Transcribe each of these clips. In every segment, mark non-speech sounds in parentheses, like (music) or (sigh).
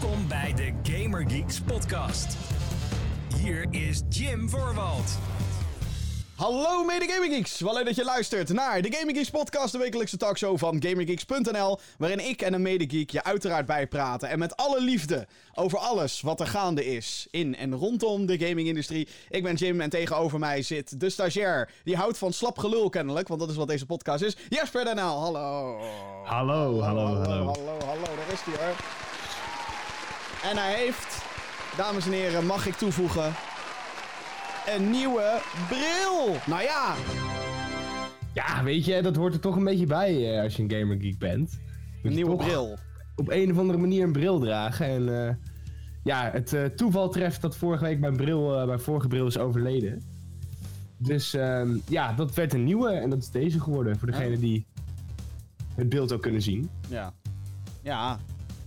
Welkom bij de Gamer Geeks podcast. Hier is Jim Voorwald. Hallo mede Gaming Geeks, wel leuk dat je luistert naar de Gaming Geeks podcast, de wekelijkse talkshow van GamerGeeks.nl, waarin ik en een medegeek je uiteraard bijpraten en met alle liefde over alles wat er gaande is in en rondom de gamingindustrie. Ik ben Jim en tegenover mij zit de stagiair, die houdt van slap gelul kennelijk, want dat is wat deze podcast is, Jesper Den. Hallo. Hallo, hallo, hallo, hallo. hallo, hallo, daar is hij hoor. En hij heeft, dames en heren, mag ik toevoegen, een nieuwe bril. Nou ja, Ja, weet je, dat hoort er toch een beetje bij eh, als je een gamergeek bent. Moet een nieuwe bril. Op een of andere manier een bril dragen. En eh, ja, het eh, toeval treft dat vorige week mijn, bril, eh, mijn vorige bril is overleden. Dus ehm, ja, dat werd een nieuwe en dat is deze geworden. Voor degene die het beeld ook kunnen zien. Ja. Ja.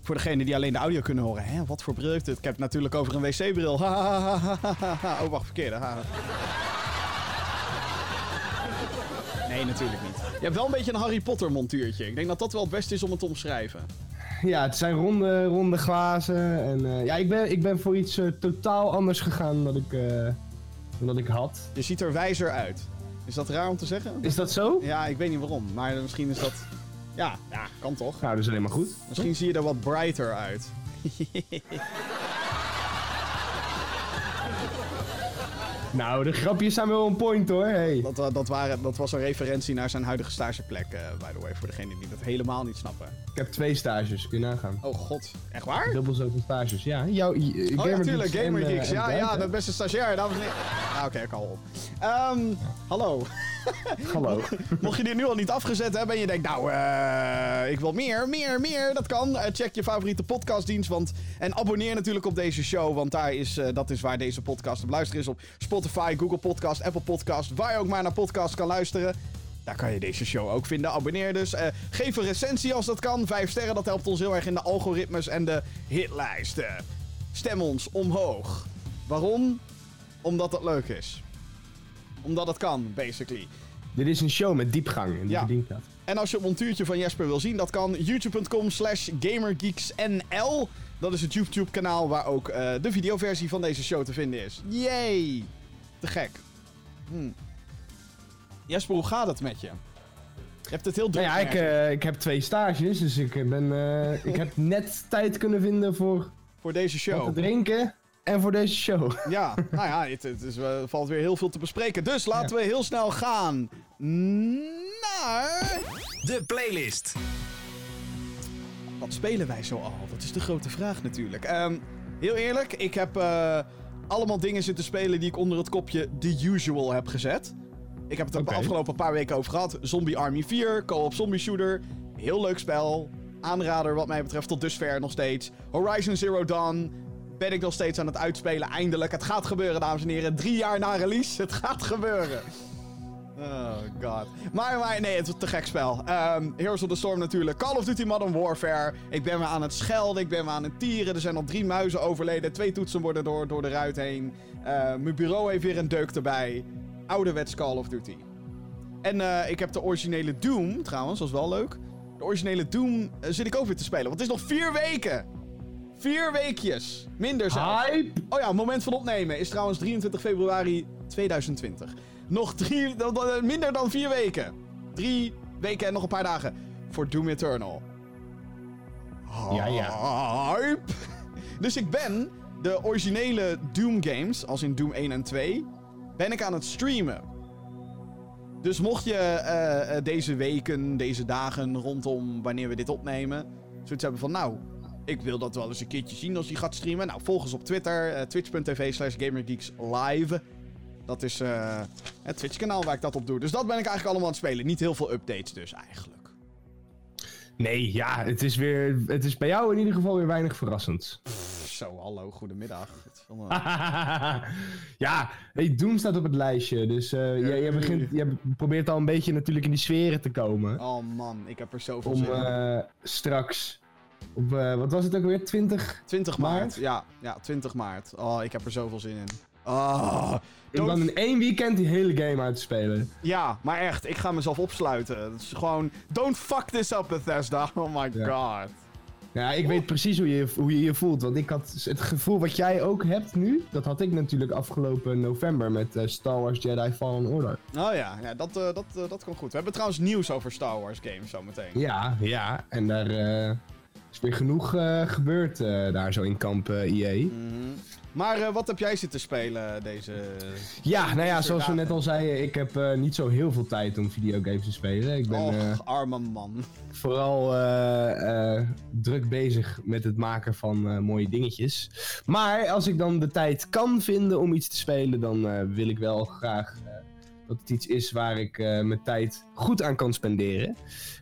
Voor degenen die alleen de audio kunnen horen. Hè, wat voor bril heeft het? Ik heb het natuurlijk over een wc-bril. Oh, wacht, verkeerde. Nee, natuurlijk niet. Je hebt wel een beetje een Harry Potter montuurtje. Ik denk dat dat wel het beste is om het te omschrijven. Ja, het zijn ronde, ronde glazen. En eh, ja, ik ben, ik ben voor iets eh, totaal anders gegaan dan ik, eh, dan ik had. Je ziet er wijzer uit. Is dat raar om te zeggen? Is dat zo? Ja, ik weet niet waarom. Maar misschien is dat... Ja, ja kan toch? Nou, dat is alleen maar goed. Misschien zie je er wat brighter uit. (laughs) Nou, de grapjes zijn wel on point hoor. Hey. Dat, dat, waren, dat was een referentie naar zijn huidige stageplek, eh, by the way. Voor degenen die dat helemaal niet snappen. Ik heb twee stages, kun je nagaan. Oh god, echt waar? Dubbel zoveel stages, ja. Jouw, Oh ja, tuurlijk, Gamer eh, Geeks. Ja, ja, de beste stagiair, dames en heren. Ah, Oké, ik hou op. Ehm, hallo. (laughs) Hallo. Mocht je dit nu al niet afgezet hebben en je denkt, nou, eh, ik wil meer, meer, meer, dat kan. Eh, check je favoriete podcastdienst want, en abonneer natuurlijk op deze show, want daar is, eh, dat is waar deze podcast te beluisteren is. Op Spotify, Google Podcast, Apple Podcast, waar je ook maar naar podcast kan luisteren. Daar kan je deze show ook vinden. Abonneer dus. Eh, geef een recensie als dat kan. Vijf sterren, dat helpt ons heel erg in de algoritmes en de hitlijsten. Stem ons omhoog. Waarom? Omdat het leuk is. Omdat het kan, basically. Dit is een show met diepgang en die Ja. verdient dat. En als je het montuurtje van Jesper wil zien, dat kan youtube.com slash gamergeeksnl. Dat is het YouTube kanaal waar ook eh, de videoversie van deze show te vinden is. Yay! Te gek. Hm. Jesper, hoe gaat het met je? Je hebt het heel druk. Nou ja, ik, eh, ik heb twee stages, dus ik, ben, eh, ik heb (laughs) net tijd kunnen vinden voor voor deze wat show. te drinken en voor deze show. Ja, nou ja, het, het is, eh, valt weer heel veel te bespreken. Dus laten we heel snel gaan naar... De playlist. Wat spelen wij zo al? Dat is de grote vraag natuurlijk. Ehm, heel eerlijk, ik heb eh, allemaal dingen zitten spelen die ik onder het kopje The Usual heb gezet. Ik heb het er de afgelopen paar weken over gehad. Zombie Army 4, co-op zombie shooter. Heel leuk spel. Aanrader wat mij betreft tot dusver nog steeds. Horizon Zero Dawn. Ben ik nog steeds aan het uitspelen. Eindelijk. Het gaat gebeuren, dames en heren. Drie jaar na release. Het gaat gebeuren. Oh god. Maar, maar nee, het is een te gek spel. Ehm Heroes of the Storm natuurlijk. Call of Duty Modern Warfare. Ik ben me aan het schelden. Ik ben me aan het tieren. Er zijn al drie muizen overleden. Twee toetsen worden door, door de ruit heen. Eh, mijn bureau heeft weer een deuk erbij. Ouderwets Call of Duty. En eh, ik heb de originele Doom, trouwens, dat is wel leuk. De originele Doom eh, zit ik ook weer te spelen. Want het is nog vier weken. Vier weekjes. Minder zelfs. Hype! Oh ja, moment van opnemen is trouwens 23 februari 2020. Nog drie, dan- minder dan vier weken. Drie weken en nog een paar dagen voor Doom Eternal. Ja, ja. Hype! Dus ik ben de originele Doom games, als in Doom 1 en 2, ben ik aan het streamen. Dus mocht je eh, eh, deze weken, deze dagen rondom wanneer we dit opnemen, zoiets hebben van nou, ik wil dat wel eens een keertje zien als hij gaat streamen. Nou, volg ons op Twitter, eh, twitch.tv slash gamergeekslive. Dat is eh, het Twitch kanaal waar ik dat op doe. Dus dat ben ik eigenlijk allemaal aan het spelen. Niet heel veel updates dus eigenlijk. Nee, ja, het is, weer, het is bij jou in ieder geval weer weinig verrassend. Zo, hallo, goedemiddag. (laughs) Ja, hey, Doom staat op het lijstje, dus eh jij, jij, begint, jij probeert al een beetje natuurlijk in die sferen te komen. Oh man, ik heb er zoveel om zin in. eh, straks, op, wat was het ook weer, 20? 20 maart. maart? Ja, ja, 20 maart. Oh, ik heb er zoveel zin in. Oh, Om dan in één weekend die hele game uit te spelen. Ja, maar echt, ik ga mezelf opsluiten. Het is gewoon, don't fuck this up Bethesda. (laughs) Oh my Ja. god. Ja, ik weet precies hoe je, hoe je je voelt. Want ik had het gevoel wat jij ook hebt nu. Dat had ik natuurlijk afgelopen november met eh, Star Wars Jedi Fallen Order. Oh ja, ja dat, eh, dat, eh, dat komt goed. We hebben trouwens nieuws over Star Wars games zometeen. Ja, ja. En daar is weer genoeg gebeurd daar zo in kamp EA. Mhm. Maar eh, wat heb jij zitten spelen deze... Ja, nou ja, zoals we net al zeiden, ik heb eh, niet zo heel veel tijd om videogames te spelen. Ik ben Och, eh, arme man. vooral druk bezig met het maken van mooie dingetjes. Maar als ik dan de tijd kan vinden om iets te spelen, dan wil ik wel graag dat het iets is waar ik mijn tijd goed aan kan spenderen.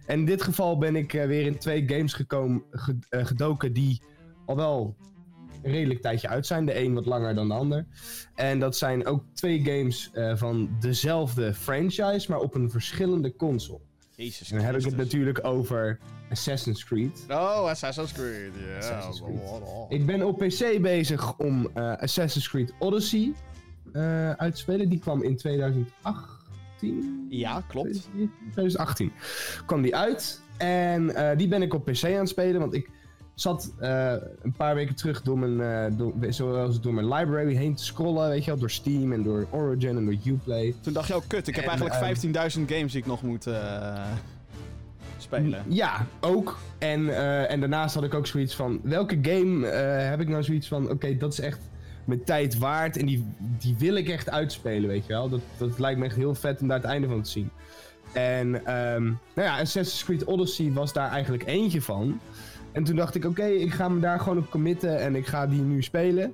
En in dit geval ben ik weer in twee games gekomen, ge- gedoken die al wel een redelijk tijdje uit zijn. De een wat langer dan de ander. En dat zijn ook twee games eh, van dezelfde franchise, maar op een verschillende console. Jezus En dan heb ik het natuurlijk over Assassin's Creed. Oh, Assassin's Creed. Ja. Assassin's Creed. Ik ben op PC bezig om eh, Assassin's Creed Odyssey eh, uit te spelen. Die kwam in 2018. Ja, klopt. 2018 kwam die uit. En die ben ik op PC aan het spelen. Want ik zat eh, een paar weken terug door mijn, eh, door, zoals door mijn library heen te scrollen. Weet je wel, door Steam en door Origin en door Uplay. Toen dacht je, oh kut, ik heb En, eigenlijk ehm, 15.000 games die ik nog moet eh, spelen. Ja, ook. En, eh, en daarnaast had ik ook zoiets van... Welke game eh, heb ik nou zoiets van... Oké, dat is echt mijn tijd waard. En die, die wil ik echt uitspelen, weet je wel. Dat, dat lijkt me echt heel vet om daar het einde van te zien. En ehm, nou ja, Assassin's Creed Odyssey was daar eigenlijk eentje van. En toen dacht ik, oké, ik ga me daar gewoon op committen en ik ga die nu spelen.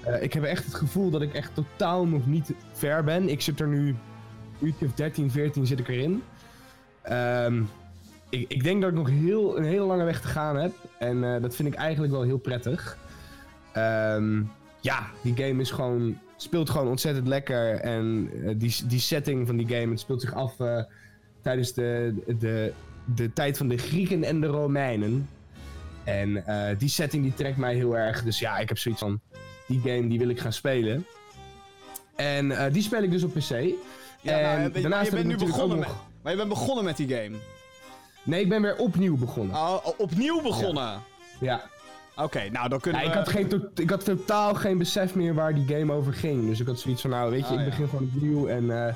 Eh, ik heb echt het gevoel dat ik echt totaal nog niet ver ben. Ik zit er nu, uurtje of 13, 14 zit ik erin. Ehm, ik, ik denk dat ik nog heel, een hele lange weg te gaan heb. En eh, dat vind ik eigenlijk wel heel prettig. Ehm, ja, die game is gewoon, speelt gewoon ontzettend lekker. En eh, die, die setting van die game, het speelt zich af tijdens de, de, de tijd van de Grieken en de Romeinen. En eh, die setting die trekt mij heel erg. Dus ja, ik heb zoiets van, die game die wil ik gaan spelen. En eh, die speel ik dus op PC. Ja, en nou, je, daarnaast je bent ik nu begonnen met, maar je bent begonnen met die game. Nee, ik ben weer opnieuw begonnen. Oh, oh, opnieuw begonnen. Ja. Oké, nou dan kunnen Ja, we... ik, had geen ik had totaal geen besef meer waar die game over ging. Dus ik had zoiets van, nou weet je, Ah, ik ja. begin gewoon opnieuw en eh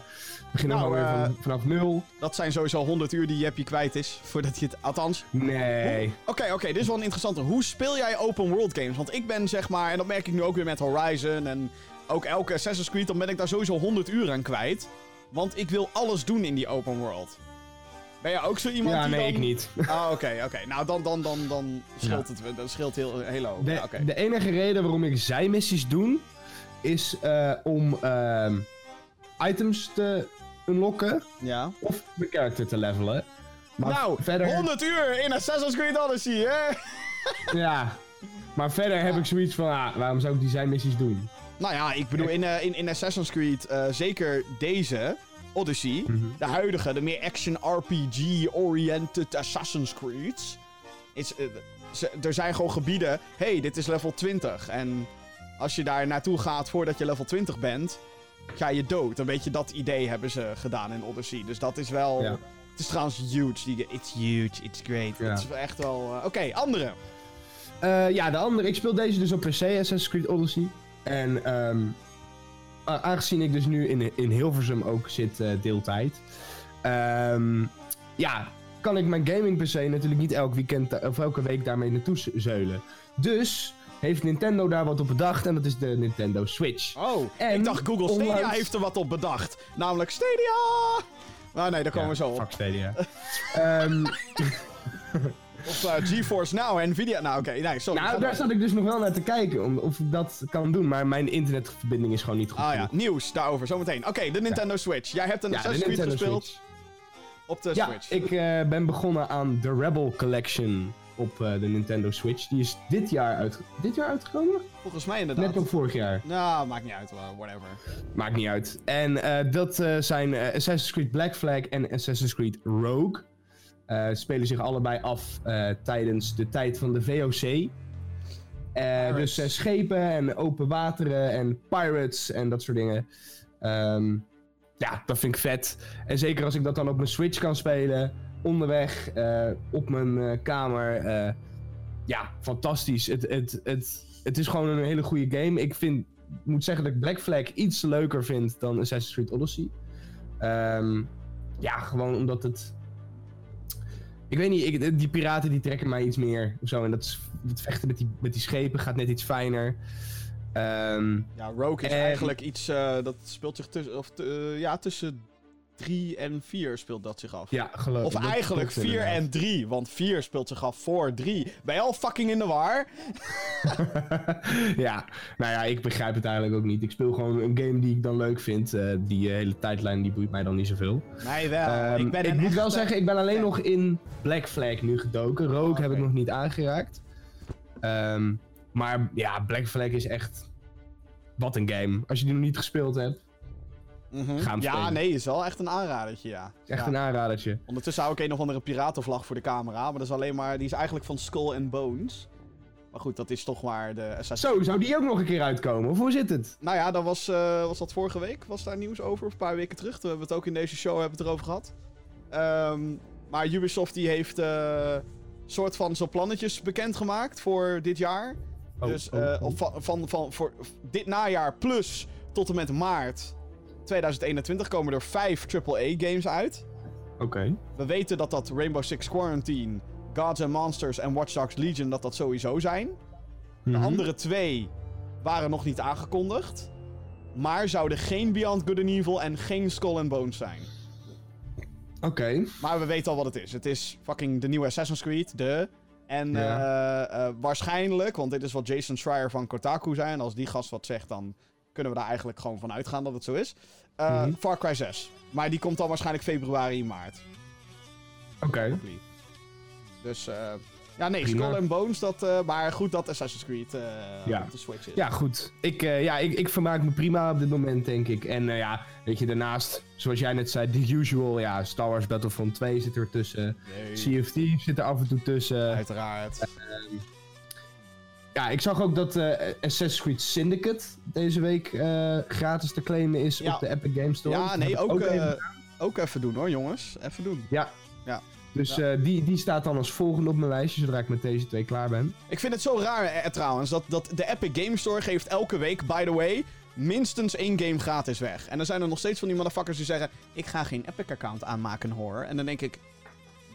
begin Nou, gewoon weer eh, van, vanaf nul. Dat zijn sowieso 100 uur die Jeppie kwijt is. (laughs) Voordat je het... Althans... Nee. Oké, oké, dit is wel een interessante. Hoe speel jij open world games? Want ik ben zeg maar... En dat merk ik nu ook weer met Horizon en... Ook elke Assassin's Creed, dan ben ik daar sowieso 100 uur aan kwijt. Want ik wil alles doen in die open world. Ben jij ook zo iemand Ja, die nee, dan... ik niet. Ah, oké, oké. Nou, dan, dan, dan, dan scheelt het... Dat scheelt heel, heel hoop. De, Ja, de enige reden waarom ik zijmissies doe, is eh, om ehm, items te unlocken Ja. of mijn character te levelen. Maar nou, verder, 100 uur in Assassin's Creed Odyssey, hè? (laughs) ja. Maar verder heb ik zoiets van, ah, waarom zou ik die zijmissies doen? Nou ja, ik bedoel, in, eh, in, in Assassin's Creed, eh, zeker deze, Odyssey, Mhm. de huidige, de meer action RPG-oriented Assassin's Creeds, is, eh, ze- er zijn gewoon gebieden, hey, dit is level 20. En als je daar naartoe gaat voordat je level 20 bent, ga je dood. Een beetje dat idee hebben ze gedaan in Odyssey. Dus dat is wel... Ja. Het is trouwens huge. Die, it's huge, it's great. Ja. Het is echt wel... eh, Oké, andere. Eh, ja, de andere. Ik speel deze dus op PC, Assassin's Creed Odyssey. En a- aangezien ik dus nu in, in Hilversum ook zit eh, deeltijd. ehm, ja, kan ik mijn gaming PC natuurlijk niet elk weekend of elke week daarmee naartoe zeulen. Dus heeft Nintendo daar wat op bedacht en dat is de Nintendo Switch. Oh, En ik dacht Google Stadia onlangs- heeft er wat op bedacht. Namelijk Stadia! Maar nee, daar komen we zo op. Fuck Stadia. (laughs) Ehm, Of eh, GeForce Now, Nvidia... Nou, oké, nee, sorry. Nou, daar zat ik dus nog wel naar te kijken om, of ik dat kan doen. Maar mijn internetverbinding is gewoon niet goed Ah ja, nieuws daarover, zometeen. Oké, de Nintendo Switch. Jij hebt een Ja, Assassin's Creed gespeeld Switch. op de Ja, Switch. ik eh, ben begonnen aan de Rebel Collection op eh, de Nintendo Switch. Die is dit jaar, uit, dit jaar uitgekomen? Volgens mij inderdaad. Net ook vorig jaar. Nou, maakt niet uit, whatever. Maakt niet uit. En dat zijn Assassin's Creed Black Flag en Assassin's Creed Rogue. Eh, spelen zich allebei af eh, tijdens de tijd van de VOC. Eh, dus schepen en open wateren en pirates en dat soort dingen. Ehm, ja, dat vind ik vet. En zeker als ik dat dan op mijn Switch kan spelen, onderweg, op mijn kamer. ja, fantastisch. Het, het, het, het is gewoon een hele goede game. Ik vind, moet zeggen dat ik Black Flag iets leuker vind dan Assassin's Creed Odyssey. Ehm, ja, gewoon omdat het... Ik weet niet, ik, die piraten die trekken mij iets meer. Of zo. En dat, is- het vechten met die, met die schepen gaat net iets fijner. Ehm, Ja, Rogue is En- eigenlijk iets, eh, dat speelt zich tussen, of, eh, ja, tussen 3 en 4 speelt dat zich af. ja, geloof Of eigenlijk klopt 4 inderdaad. en 3, want 4 speelt zich af voor 3. Ben je al fucking in de war? (laughs) ja, nou ja, ik begrijp het eigenlijk ook niet. Ik speel gewoon een game die ik dan leuk vind. Eh, die hele tijdlijn die boeit mij dan niet zoveel. Nee, wel. Ehm, ik ben een moet wel zeggen, ik ben alleen fan. nog in Black Flag nu gedoken. Rogue Oh, heb ik nog niet aangeraakt. Ehm, maar ja, Black Flag is echt... Wat een game. Als je die nog niet gespeeld hebt, Mhm. Ga hem Ja, spelen. nee, is wel echt een aanradertje, ja. is echt Ja. een aanradertje. Ondertussen hou ik een of andere piratenvlag voor de camera, maar dat is alleen maar, die is eigenlijk van Skull and Bones. Maar goed, dat is toch maar de Assassin's Zo, zou die ook nog een keer uitkomen? Of hoe zit het? Nou ja, dat was, eh, was dat vorige week? Was daar nieuws over? Of een paar weken terug? Toen hebben we het ook in deze show hebben we het erover gehad. Ehm, maar Ubisoft die heeft eh soort van zo plannetjes bekendgemaakt voor dit jaar. Oh, dus oh, eh, oh. Van, van, van voor dit najaar plus tot en met maart 2021 komen er vijf AAA-games uit. Oké. We weten dat dat Rainbow Six Quarantine, Gods and Monsters en Watch Dogs Legion dat dat sowieso zijn. De Mhm. andere twee waren nog niet aangekondigd. Maar zouden geen Beyond Good and Evil en geen Skull and Bones zijn. Oké. Maar we weten al wat het is. Het is fucking de nieuwe Assassin's Creed, de. En Ja. eh, eh, waarschijnlijk, want dit is wat Jason Schreier van Kotaku zei. En als die gast wat zegt, dan kunnen we daar eigenlijk gewoon van uitgaan dat het zo is. Eh, Mhm. Far Cry 6. Maar die komt dan waarschijnlijk februari, maart. Oké. Dus eh, ja, nee, Prima. Skull and Bones, dat, eh, maar goed dat Assassin's Creed eh, Ja. op de Switch is. Ja, goed. Ik, ja, ik, ik vermaak me prima op dit moment, denk ik. En ja, weet je, daarnaast, zoals jij net zei, the usual. Ja, Star Wars Battlefront 2 zit er tussen. Nee, Thieves zit er af en toe tussen. uiteraard. Ja, ik zag ook dat eh, Assassin's Creed Syndicate deze week eh, gratis te claimen is Ja. op de Epic Games Store. Ja, Dat nee, ook, even eh, ook even doen hoor, jongens. Even doen. Ja. Ja. Dus die, die staat dan als volgende op mijn lijstje, zodra ik met deze twee klaar ben. Ik vind het zo raar eh, trouwens, dat, dat de Epic Game Store geeft elke week, by the way, minstens één game gratis weg. En dan zijn er nog steeds van die motherfuckers die zeggen, ik ga geen Epic-account aanmaken hoor. En dan denk ik,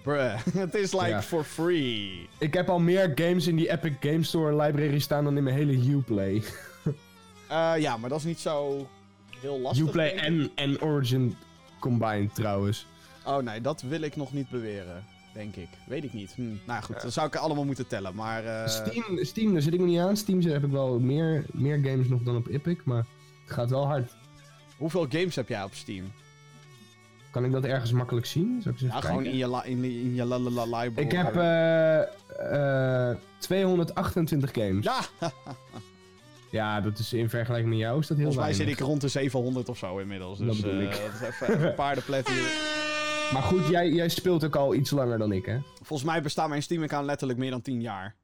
bruh, (laughs) het is like Ja. for free. Ik heb al meer games in die Epic Game Store library staan dan in mijn hele Uplay. (laughs) Eh, ja, maar dat is niet zo heel lastig. Uplay en, en Origin combined trouwens. Oh nee, dat wil ik nog niet beweren. Denk ik. Weet ik niet. Hm. Nou ja, goed, dan zou ik allemaal moeten tellen. Maar eh, Steam, Steam, daar zit ik nog niet aan. Steam heb ik wel meer, meer games nog dan op Epic, maar het gaat wel hard. hoeveel games heb jij op Steam? Kan ik dat ergens makkelijk zien? Ik Ja, gewoon in je, la- in, in je la- la- la- library. Ik heb eh, eh, 228 games. Ja. (laughs) Ja, dat is in vergelijking met jou is dat heel volgens mij zit ik rond de 700 of zo inmiddels. Dus eh, ik. dat is even, paardenplet hier. (laughs) Maar goed, jij, jij speelt ook al iets langer dan ik, hè? Volgens mij bestaat mijn Steam-account letterlijk meer dan 10 jaar.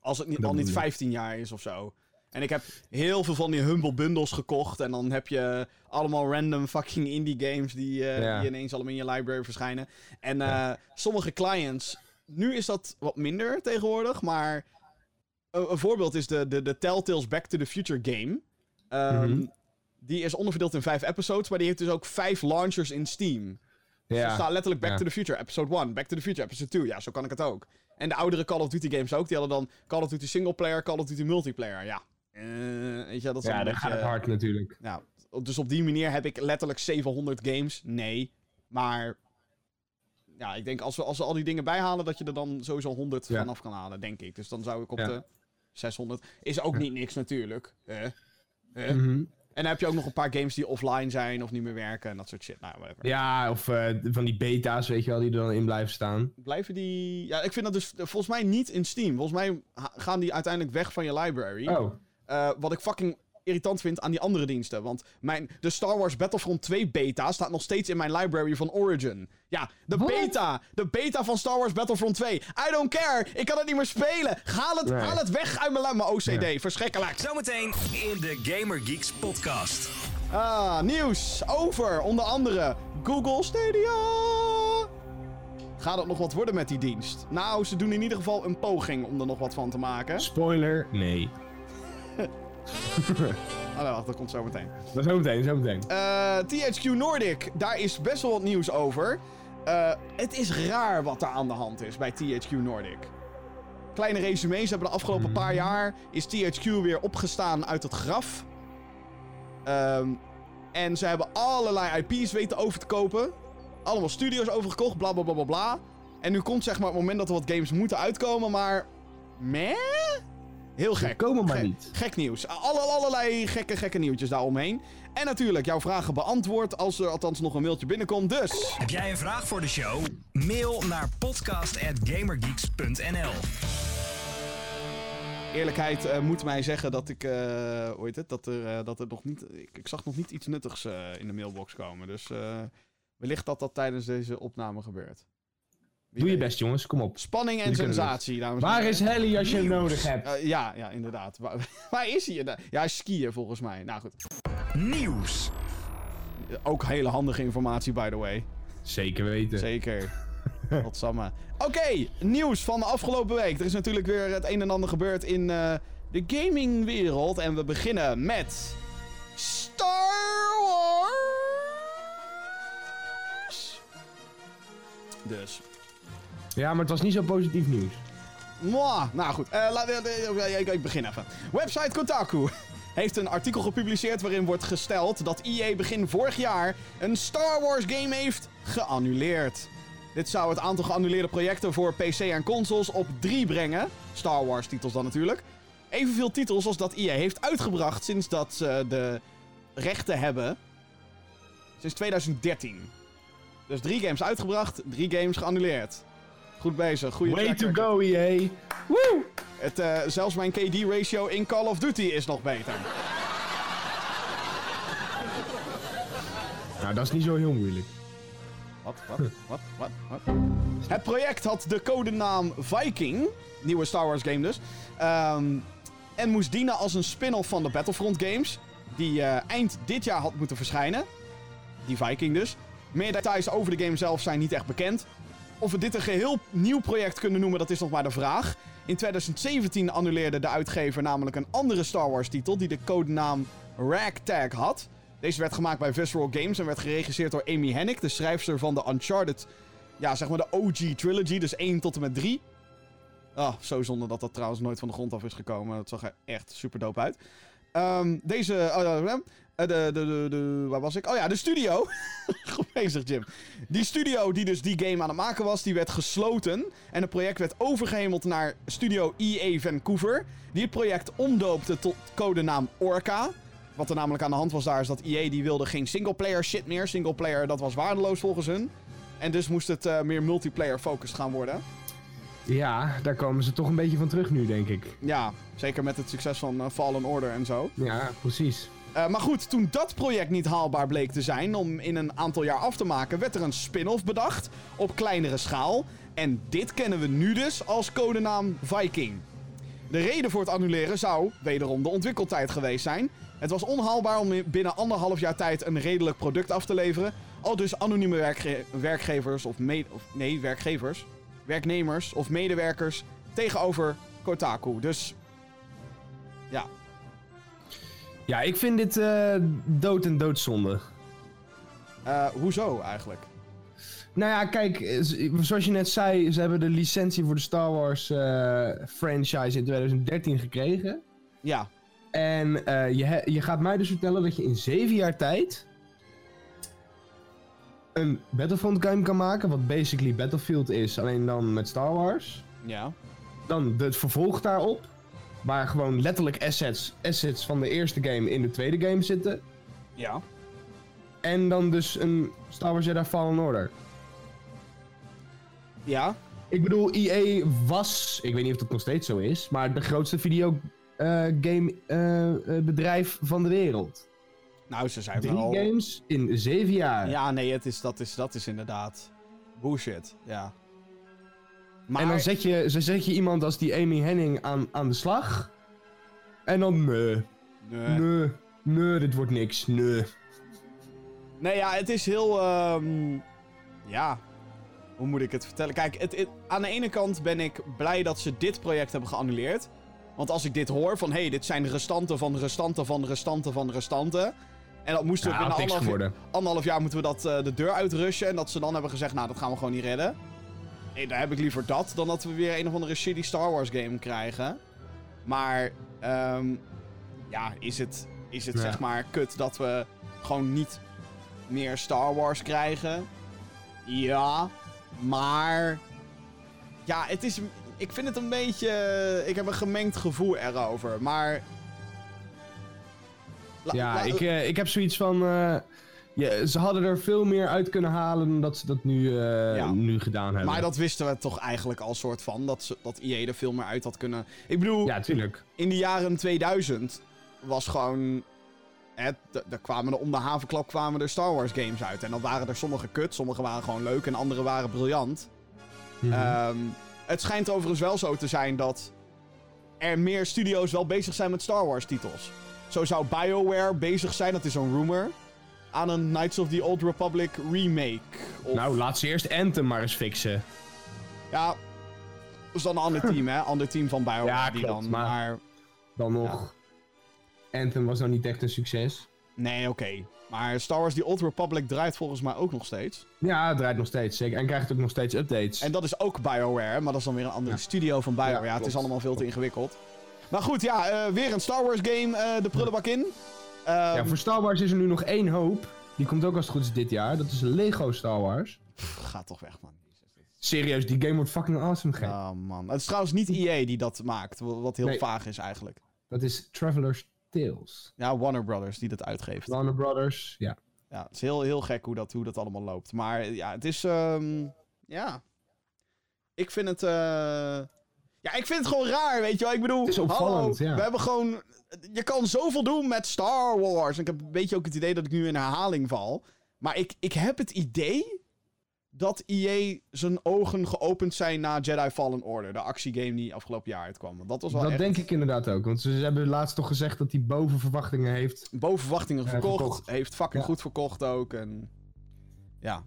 Als het niet, al niet bedoel ik. 15 jaar is of zo. En ik heb heel veel van die Humble Bundles gekocht. En dan heb je allemaal random fucking indie games die, eh, Ja. die ineens allemaal in je library verschijnen. En eh, sommige clients, nu is dat wat minder tegenwoordig, maar een, een voorbeeld is de, de, de Telltale's Back to the Future game. Ehm, Mhm. Die is onderverdeeld in vijf episodes, maar die heeft dus ook vijf launchers in Steam. Dus er staat letterlijk Back Ja. to the Future, episode 1, Back to the Future, episode 2. Ja, zo kan ik het ook. En de oudere Call of Duty games ook. Die hadden dan Call of Duty single player, Call of Duty multiplayer. Ja, Eh, weet je, dat is Ja, dan dat een gaat hard natuurlijk. Ja, dus op die manier heb ik letterlijk 700 games. Nee, maar... Ja, ik denk als we, als we al die dingen bijhalen, dat je er dan sowieso 100 Ja. vanaf kan halen, denk ik. Dus dan zou ik op Ja. de 600... Is ook niet niks natuurlijk. Mhm. En dan heb je ook nog een paar games die offline zijn of niet meer werken en dat soort shit. Nou, whatever. Ja, of eh, van die beta's, weet je wel, die er dan in blijven staan. Blijven die... Ja, ik vind dat dus volgens mij niet in Steam. Volgens mij gaan die uiteindelijk weg van je library. Oh, Eh, wat ik fucking irritant vind aan die andere diensten. Want mijn, de Star Wars Battlefront 2 beta staat nog steeds in mijn library van Origin. Ja, de beta. De beta van Star Wars Battlefront 2. I don't care. Ik kan het niet meer spelen. Haal het, Nee. haal het weg uit mijn, mijn OCD. Verschrikkelijk. Zometeen in de Gamer Geeks podcast. Ah, nieuws over onder andere Google Stadia. Gaat het nog wat worden met die dienst? Nou, ze doen in ieder geval een poging om er nog wat van te maken. Spoiler, nee. Oh, nou, wacht, dat komt zo meteen. Maar zo meteen, zo meteen. Eh, THQ Nordic, daar is best wel wat nieuws over. Eh, het is raar wat daar aan de hand is bij THQ Nordic. Kleine resume, ze hebben de afgelopen paar jaar... is THQ weer opgestaan uit het graf. Ehm, en ze hebben allerlei IP's weten over te kopen. Allemaal studios overgekocht, bla bla bla bla bla. En nu komt zeg maar het moment dat er wat games moeten uitkomen, maar... Meh? Heel gek. Komen maar Gek- niet. Gek nieuws. Alle, allerlei gekke, gekke nieuwtjes daaromheen. En natuurlijk jouw vragen beantwoord als er althans nog een mailtje binnenkomt. Dus, Heb jij een vraag voor de show? Mail naar podcast.gamergeeks.nl eerlijkheid eh, moet mij zeggen dat ik, eh hoe heet het, dat er, eh, dat er nog niet, ik, ik zag nog niet iets nuttigs eh, in de mailbox komen. Dus eh, wellicht dat dat tijdens deze opname gebeurt. Wie Doe je best, jongens. Kom op. Spanning en sensatie, dames en Waar is Helly als je hem nodig hebt? Eh, ja, ja, inderdaad. Waar, (laughs) waar is hij? Ja, hij is skiën volgens mij. Nou goed. Nieuws. Ook hele handige informatie, by the way. Zeker weten. Zeker. (laughs) Wat samme. Oké, nieuws van de afgelopen week. Er is natuurlijk weer het een en ander gebeurd in eh, de gamingwereld. En we beginnen met... Star Wars! Dus... Ja, maar het was niet zo positief nieuws. Mwah. Nou goed, eh, laat, eh, eh, ik, ik begin even. Website Kotaku (laughs) heeft een artikel gepubliceerd waarin wordt gesteld dat EA begin vorig jaar een Star Wars game heeft geannuleerd. Dit zou het aantal geannuleerde projecten voor PC en consoles op drie brengen. Star Wars titels dan natuurlijk. Evenveel titels als dat EA heeft uitgebracht sinds dat ze de rechten hebben. Sinds 2013. Dus drie games uitgebracht, drie games geannuleerd. Goed bezig, goede Way to go, EA. Woe! Het, eh, zelfs mijn KD-ratio in Call of Duty is nog beter. Nou, dat is niet zo heel moeilijk. Wat, wat, wat, wat, wat? Het project had de codenaam Viking, nieuwe Star Wars game dus, ehm, en moest dienen als een spin-off van de Battlefront games, die eh, eind dit jaar had moeten verschijnen. Die Viking dus. Meer details over de game zelf zijn niet echt bekend. Of we dit een geheel nieuw project kunnen noemen, dat is nog maar de vraag. In 2017 annuleerde de uitgever namelijk een andere Star Wars titel die de codenaam Ragtag had. Deze werd gemaakt bij Visceral Games en werd geregisseerd door Amy Hennig, de schrijfster van de Uncharted, ja zeg maar de OG trilogy, dus 1 tot en met 3. Oh, zo zonde dat dat trouwens nooit van de grond af is gekomen. Dat zag er echt super dope uit. Ehm, deze, eh, de, de, de, de, waar was ik? Oh ja, de studio. (laughs) Goed bezig, Jim. Die studio die dus die game aan het maken was, die werd gesloten. En het project werd overgehemeld naar studio EA Vancouver. Die het project omdoopte tot codenaam Orca. Wat er namelijk aan de hand was daar is dat EA die wilde geen singleplayer shit meer. Singleplayer dat was waardeloos volgens hun. En dus moest het eh, meer multiplayer focused gaan worden. Ja, daar komen ze toch een beetje van terug nu, denk ik. Ja, zeker met het succes van eh, Fallen Order en zo. Ja, precies. Eh, maar goed, toen dat project niet haalbaar bleek te zijn om in een aantal jaar af te maken, werd er een spin-off bedacht op kleinere schaal. En dit kennen we nu dus als codenaam Viking. De reden voor het annuleren zou wederom de ontwikkeltijd geweest zijn. Het was onhaalbaar om binnen anderhalf jaar tijd een redelijk product af te leveren. Al dus anonieme werkge- werkgevers of, of nee, werkgevers, werknemers of medewerkers tegenover Kotaku. Dus ja, Ja, ik vind dit eh, dood en doodzonde. Eh, hoezo eigenlijk? Nou ja, kijk, zoals je net zei, ze hebben de licentie voor de Star Wars eh, franchise in 2013 gekregen. Ja, En je, je gaat mij dus vertellen dat je in zeven jaar tijd een Battlefront game kan maken, wat basically Battlefield is, alleen dan met Star Wars. ja, Dan het vervolg daarop, waar gewoon letterlijk assets, assets van de eerste game in de tweede game zitten. ja. En dan dus een Star Wars Jedi Fallen Order. Ja, Ik bedoel, EA was, ik weet niet of dat nog steeds zo is, maar de grootste videogame eh, bedrijf van de wereld. nou ze zijn Drie wel... games in zeven jaar. Ja, nee, het is, dat, is, dat is inderdaad bullshit, ja. Maar, En dan zet je, zo zet je iemand als die Amy Henning aan, aan de slag. En dan, nee, nee. nee, nee, dit wordt niks, nee. Nee, ja, het is heel, ehm, ja... hoe moet ik het vertellen? Kijk, het, het- aan de ene kant ben ik blij dat ze dit project hebben geannuleerd. Want als ik dit hoor van, hé, hey, dit zijn restanten van restanten van restanten van restanten. En dat moesten we Ja, binnen anderhalf, anderhalf jaar moeten we dat eh, de deur uitrushen. En dat ze dan hebben gezegd, nou, dat gaan we gewoon niet redden. Nee, daar heb ik liever dat dan dat we weer een of andere shitty Star Wars game krijgen. Maar, ehm, ja, is het, is het Ja. zeg maar kut dat we gewoon niet meer Star Wars krijgen? Ja, maar... Ja, het is... Ik vind het een beetje... Ik heb een gemengd gevoel erover, maar... La- Ja, la- ik, eh, ik heb zoiets van. eh, ja, ze hadden er veel meer uit kunnen halen dan dat ze dat nu, eh, Ja. nu gedaan hebben. Maar dat wisten we toch eigenlijk al soort van. Dat, ze, dat EA er veel meer uit had kunnen. Ik bedoel, Ja, tuurlijk. in de jaren 2000 was gewoon. Hè, daar kwamen er om de havenklap kwamen er Star Wars games uit. En dan waren er sommige kut, sommige waren gewoon leuk en andere waren briljant. Mhm. Ehm, het schijnt overigens wel zo te zijn dat er meer studio's wel bezig zijn met Star Wars titels. Zo zou BioWare bezig zijn, dat is een rumor, aan een Knights of the Old Republic remake. Of, Nou, laat ze eerst Anthem maar eens fixen. Ja, dat is dan een ander (laughs) team, hè? Ander team van BioWare Ja, die klopt, dan. maar- Maar, Dan nog. Anthem was nou niet echt een succes. nee, oké. Maar Star Wars The Old Republic draait volgens mij ook nog steeds. Ja, het draait nog steeds, zeker. En krijgt ook nog steeds updates. En dat is ook BioWare, maar dat is dan weer een andere Ja. studio van BioWare. Ja, het is allemaal veel te ingewikkeld. Maar goed, ja, eh, weer een Star Wars game, eh, de prullenbak in. Ehm, ja, voor Star Wars is er nu nog één hoop. Die komt ook als het goed is dit jaar. Dat is Lego Star Wars. pff, Ga toch weg, man. Serieus, die game wordt fucking awesome, gek. Oh man. Het is trouwens niet EA die dat maakt, wa- wat heel Nee. vaag is eigenlijk. Dat is Traveler's Tales. Ja, Warner Brothers die dat uitgeeft. Warner Brothers, ja. Ja, het is heel, heel gek hoe dat, hoe dat allemaal loopt. Maar ja, het is. ehm, ja. Ik vind het. eh, Ja, ik vind het gewoon raar, weet je wel. Ik bedoel, Het is opvallend, hallo, ja. we hebben gewoon... Je kan zoveel doen met Star Wars. En ik heb een beetje ook het idee dat ik nu in herhaling val. Maar ik, ik heb het idee dat EA zijn ogen geopend zijn na Jedi Fallen Order. De actiegame die afgelopen jaar uitkwam. Want Dat was wel Dat echt denk ik inderdaad ook. Want ze hebben laatst toch gezegd dat hij boven verwachtingen heeft. boven verwachtingen Ja, verkocht. verkocht. Heeft fucking Ja. goed verkocht ook. En ja,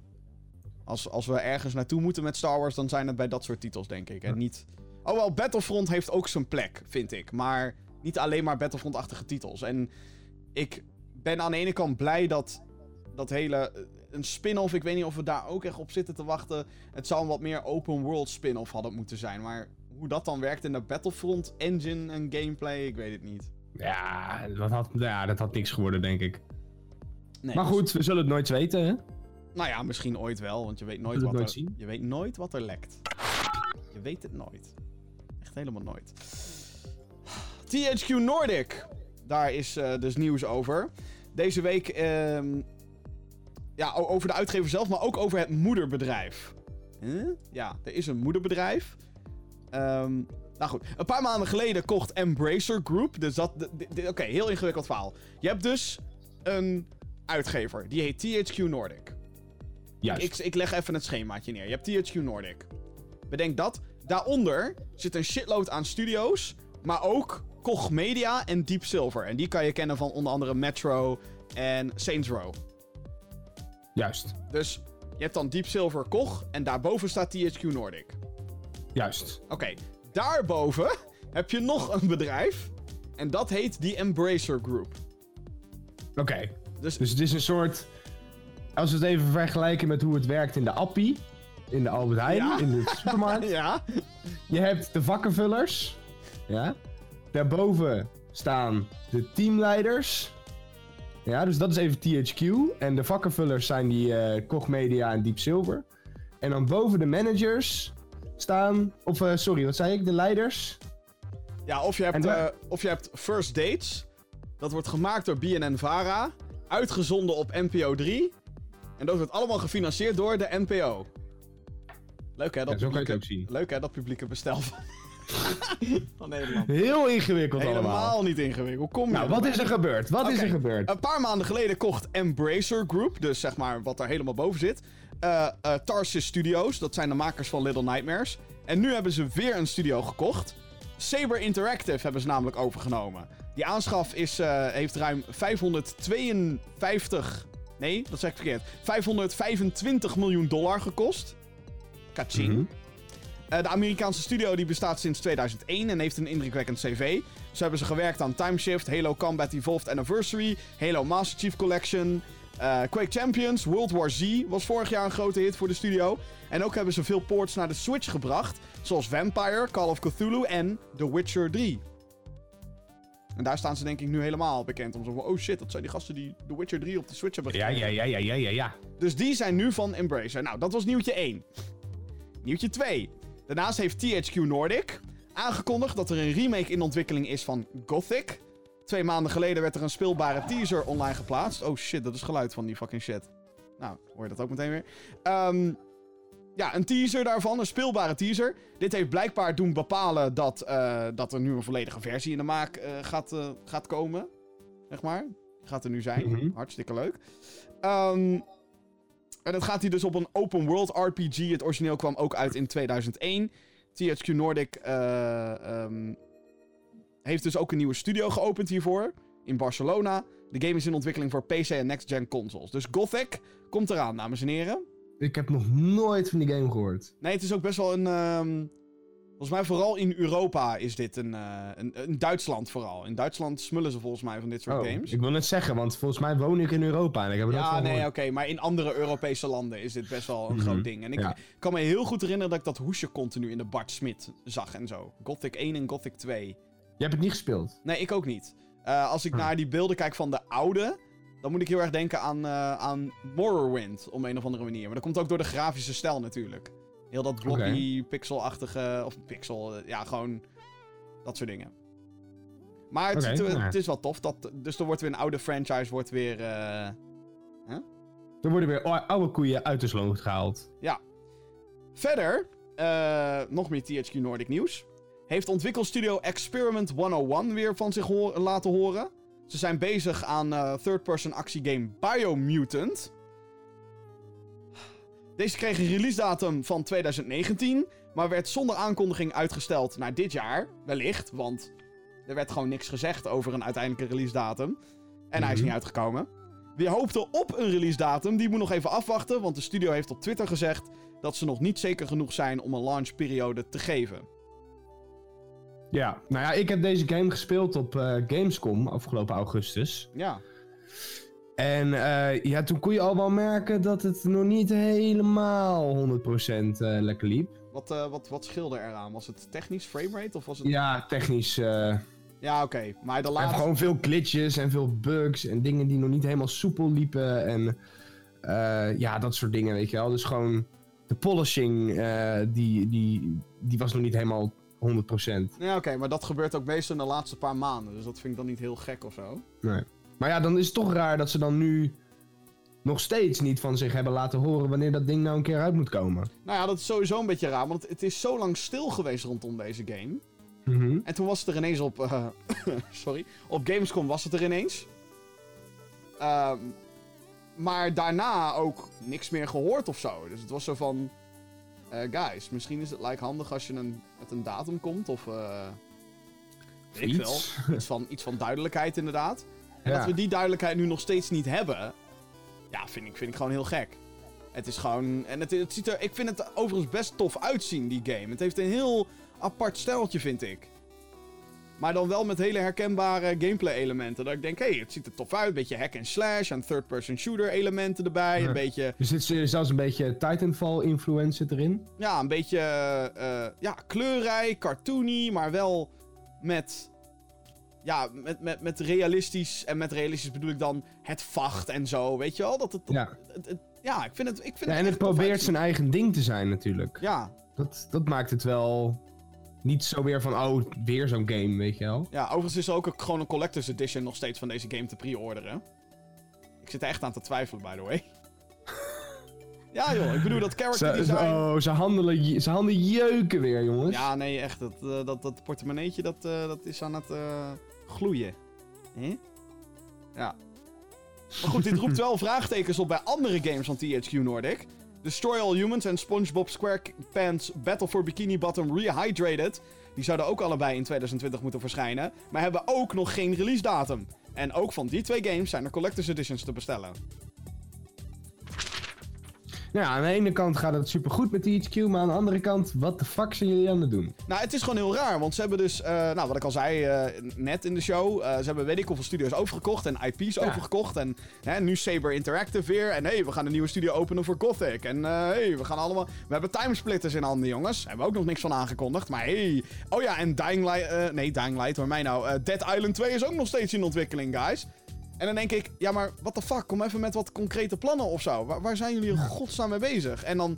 als, als we ergens naartoe moeten met Star Wars, dan zijn het bij dat soort titels, denk ik. En niet... Oh wel, Battlefront heeft ook zijn plek, vind ik. Maar niet alleen maar Battlefront-achtige titels. En ik ben aan de ene kant blij dat dat hele... eh, Een spin-off, ik weet niet of we daar ook echt op zitten te wachten. Het zou een wat meer open world spin-off hadden moeten zijn. Maar hoe dat dan werkt in de Battlefront engine en gameplay, ik weet het niet. Ja, dat had, ja, dat had niks geworden, denk ik. Nee, maar dus- goed, we zullen het nooit weten, hè? Nou ja, misschien ooit wel, want je weet nooit, wat er, zien? je weet nooit wat er lekt. Je weet het nooit. Echt helemaal nooit. THQ Nordic. Daar is eh, dus nieuws over. Deze week ehm, ja, over de uitgever zelf, maar ook over het moederbedrijf. Huh? Ja, er is een moederbedrijf. Ehm, nou goed, een paar maanden geleden kocht Embracer Group. Dus dat. Oké, heel ingewikkeld verhaal. Je hebt dus een uitgever. Die heet THQ Nordic. Juist. Ik, ik leg even het schemaatje neer. Je hebt THQ Nordic. Bedenk dat. Daaronder zit een shitload aan studio's. Maar ook Koch Media en Deep Silver. En die kan je kennen van onder andere Metro en Saints Row. Juist. Dus je hebt dan Deep Silver Koch. En daarboven staat THQ Nordic. Juist. Oké, daarboven heb je nog een bedrijf. En dat heet die Embracer Group. Oké. Dus, Dus het is een soort... Als we het even vergelijken met hoe het werkt in de Appie. In de Albert Heijn. Ja. In de (laughs) supermarkt. ja. Je hebt de vakkenvullers. Ja. Daarboven staan de teamleiders. Ja, dus dat is even THQ. En de vakkenvullers zijn die eh Koch Media en Deep Silver. En dan boven de managers staan... Of, eh, sorry, wat zei ik? De leiders? Ja, of je, hebt, eh, of je hebt First Dates. Dat wordt gemaakt door BNN Vara. Uitgezonden op NPO 3. En dat wordt allemaal gefinancierd door de NPO. Leuk hè, dat, Ja, zo kan je het publieke, ook zien. leuk, hè, dat publieke bestel van, (laughs) van Nederland. Heel ingewikkeld Helemaal allemaal. niet ingewikkeld. Kom je Nou, wat is er gebeurd? Wat is er gebeurd? Een paar maanden geleden kocht Embracer Group, dus zeg maar wat daar helemaal boven zit, eh, Tarsis Studios. Dat zijn de makers van Little Nightmares. En nu hebben ze weer een studio gekocht. Saber Interactive hebben ze namelijk overgenomen. Die aanschaf is, eh, heeft ruim 552... Nee, dat zeg ik verkeerd. 525 miljoen dollar gekost. Kaching. Mhm. Eh, de Amerikaanse studio die bestaat sinds 2001 en heeft een indrukwekkend cv. Zo hebben ze gewerkt aan Time Shift, Halo Combat Evolved Anniversary, Halo Master Chief Collection, eh, Quake Champions, World War Z was vorig jaar een grote hit voor de studio. En ook hebben ze veel ports naar de Switch gebracht, zoals Vampire, Call of Cthulhu en The Witcher 3. En daar staan ze denk ik nu helemaal bekend om zo van, oh shit, dat zijn die gasten die The Witcher 3 op de Switch hebben Ja, gekregen. ja, ja, ja, ja, ja, ja. Dus die zijn nu van Embracer. Nou, dat was nieuwtje 1. Nieuwtje 2. Daarnaast heeft THQ Nordic aangekondigd dat er een remake in ontwikkeling is van Gothic. Twee maanden geleden werd er een speelbare teaser online geplaatst. Oh shit, dat is geluid van die fucking shit. Nou, hoor je dat ook meteen weer. Ehm, ja, een teaser daarvan, een speelbare teaser. Dit heeft blijkbaar doen bepalen dat, eh, dat er nu een volledige versie in de maak eh, gaat, eh, gaat komen. Zeg maar. Gaat er nu zijn. Mhm. Hartstikke leuk. Ehm, en dat gaat hier dus op een open world RPG. Het origineel kwam ook uit in 2001. THQ Nordic eh, ehm, heeft dus ook een nieuwe studio geopend hiervoor. In Barcelona. De game is in ontwikkeling voor PC en next-gen consoles. Dus Gothic komt eraan, dames en heren. Ik heb nog nooit van die game gehoord. Nee, het is ook best wel een... ehm, volgens mij vooral in Europa is dit een, eh, een... Duitsland vooral. In Duitsland smullen ze volgens mij van dit soort Oh, games. ik wil net zeggen, want volgens mij woon ik in Europa en ik heb nooit Ja, nee, oké. maar in andere Europese landen is dit best wel een Mhm, groot ding. En ik ja. kan me heel goed herinneren dat ik dat hoesje continu in de Bart Smit zag en zo. Gothic 1 en Gothic 2. Je hebt het niet gespeeld? Nee, ik ook niet. Eh, als ik Hm. naar die beelden kijk van de oude, dan moet ik heel erg denken aan, eh, aan Morrowind, op een of andere manier. Maar dat komt ook door de grafische stijl natuurlijk. Heel dat blocky, pixelachtige, of pixel, eh, ja, gewoon dat soort dingen. Maar het, nou. het is wel tof. Dat, dus er wordt weer een oude franchise, wordt weer... eh, Er worden weer ou- oude koeien uit de sloot gehaald. Verder, eh, nog meer THQ Nordic nieuws. Heeft ontwikkelstudio Experiment 101 weer van zich laten horen. Ze zijn bezig aan third-person actiegame Biomutant. Deze kreeg een release datum van 2019, maar werd zonder aankondiging uitgesteld naar dit jaar. Wellicht, want er werd gewoon niks gezegd over een uiteindelijke release datum. En hij is Mhm. niet uitgekomen. Wie hoopte op een release datum, die moet nog even afwachten, want de studio heeft op Twitter gezegd dat ze nog niet zeker genoeg zijn om een launchperiode te geven. Ja, nou ja, ik heb deze game gespeeld op eh, Gamescom afgelopen augustus. Ja. En eh, ja, toen kon je al wel merken dat het nog niet helemaal 100% eh, lekker liep. Wat, eh, wat, wat scheelde eraan? Was het technisch framerate of was het... Ja, technisch. Ja, oké. Maar de laatste... gewoon veel glitches en veel bugs en dingen die nog niet helemaal soepel liepen. En ja, dat soort dingen, weet je wel. Dus gewoon de polishing, die, die, die was nog niet helemaal 100%. Ja, oké. maar dat gebeurt ook meestal in de laatste paar maanden. Dus dat vind ik dan niet heel gek of zo. Nee. Maar ja, dan is het toch raar dat ze dan nu nog steeds niet van zich hebben laten horen wanneer dat ding nou een keer uit moet komen. Nou ja, dat is sowieso een beetje raar. Want het is zo lang stil geweest rondom deze game. Mhm. En toen was het er ineens op... eh, (laughs) sorry. Op Gamescom was het er ineens. Ehm, maar daarna ook niks meer gehoord of zo. Dus het was zo van... eh, guys, misschien is het like handig als je een, met een datum komt. Of... weet ik. Iets. Iets van, iets van duidelijkheid inderdaad. En Ja. dat we die duidelijkheid nu nog steeds niet hebben... Ja, vind ik, vind ik gewoon heel gek. Het is gewoon... En het, het ziet er... Ik vind het overigens best tof uitzien, die game. Het heeft een heel apart stijltje, vind ik. Maar dan wel met hele herkenbare gameplay-elementen. Dat ik denk, hé, hey, het ziet er tof uit. Een beetje hack and slash en third-person shooter-elementen erbij. Ja. Een beetje... Er zit zelfs een beetje Titanfall-influence erin. Ja, een beetje... eh, ja, kleurrijk, cartoony, maar wel met... Ja, met, met, met realistisch... En met realistisch bedoel ik dan het vacht en zo, weet je wel? Dat het, Ja. het- het- ja, ik vind het, ik vind Ja, en het probeert zijn eigen ding te zijn natuurlijk. Ja, Dat, dat maakt het wel niet zo weer van, oh, weer zo'n game, weet je wel. ja, overigens is er ook een- gewoon een collector's edition nog steeds van deze game te pre-orderen. Ik zit er echt aan te twijfelen, by the way. (laughs) ja joh, ik bedoel dat character design... ze- oh, ze, handelen, ze handen jeuken weer, jongens. Ja, nee, echt. Dat, eh, dat, dat portemonneetje, dat, eh, dat is aan het eh, gloeien. Hè? Ja. Maar goed, dit roept wel vraagtekens op bij andere games van THQ Nordic. Destroy All Humans en SpongeBob SquarePants Battle for Bikini Bottom Rehydrated. Die zouden ook allebei in 2020 moeten verschijnen. Maar hebben ook nog geen release datum. En ook van die twee games zijn er Collector's Editions te bestellen. Ja, aan de ene kant gaat het supergoed met THQ, maar aan de andere kant, wat de fuck zijn jullie aan het doen? Nou, het is gewoon heel raar, want ze hebben dus, eh, nou, wat ik al zei eh, net in de show, eh, ze hebben weet ik hoeveel studio's overgekocht en IP's Ja. overgekocht. En hè, nu Saber Interactive weer. En hey, we gaan een nieuwe studio openen voor Gothic. En eh, hey, we gaan allemaal, we hebben timesplitters in handen, jongens. Hebben we ook nog niks van aangekondigd, maar hey. Oh ja, en Dying Light, nee, Dying Light, hoor mij nou. Dead Island 2 is ook nog steeds in ontwikkeling, guys. En dan denk ik, ja, maar what the fuck, kom even met wat concrete plannen of zo. Waar, waar zijn jullie in godsnaam mee bezig? En dan,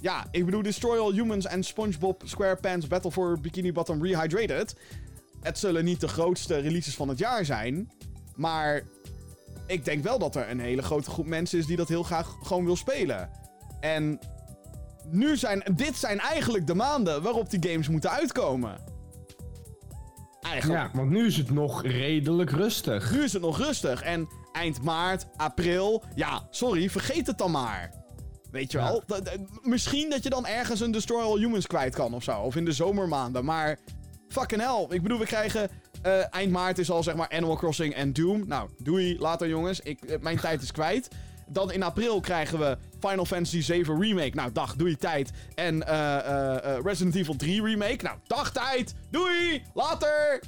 ja, ik bedoel, Destroy All Humans en SpongeBob SquarePants Battle for Bikini Bottom Rehydrated. Het zullen niet de grootste releases van het jaar zijn. Maar ik denk wel dat er een hele grote groep mensen is die dat heel graag gewoon wil spelen. En nu zijn, dit zijn eigenlijk de maanden waarop die games moeten uitkomen. Eigenlijk. Ja, want nu is het nog redelijk rustig. Nu is het nog rustig. En eind maart, april. Ja, sorry, vergeet het dan maar. Weet je wel? Misschien dat je dan ergens een Destroy All Humans kwijt kan of zo. Of in de zomermaanden. Maar fucking hell. Ik bedoel, we krijgen. eh, eind maart is al zeg maar Animal Crossing en Doom. Nou, doei later jongens. Ik, eh, mijn tijd is kwijt. Dan in april krijgen we Final Fantasy 7 Remake. Nou, dag, doei tijd. En eh, Resident Evil 3 Remake. Nou, dag tijd. Doei, later.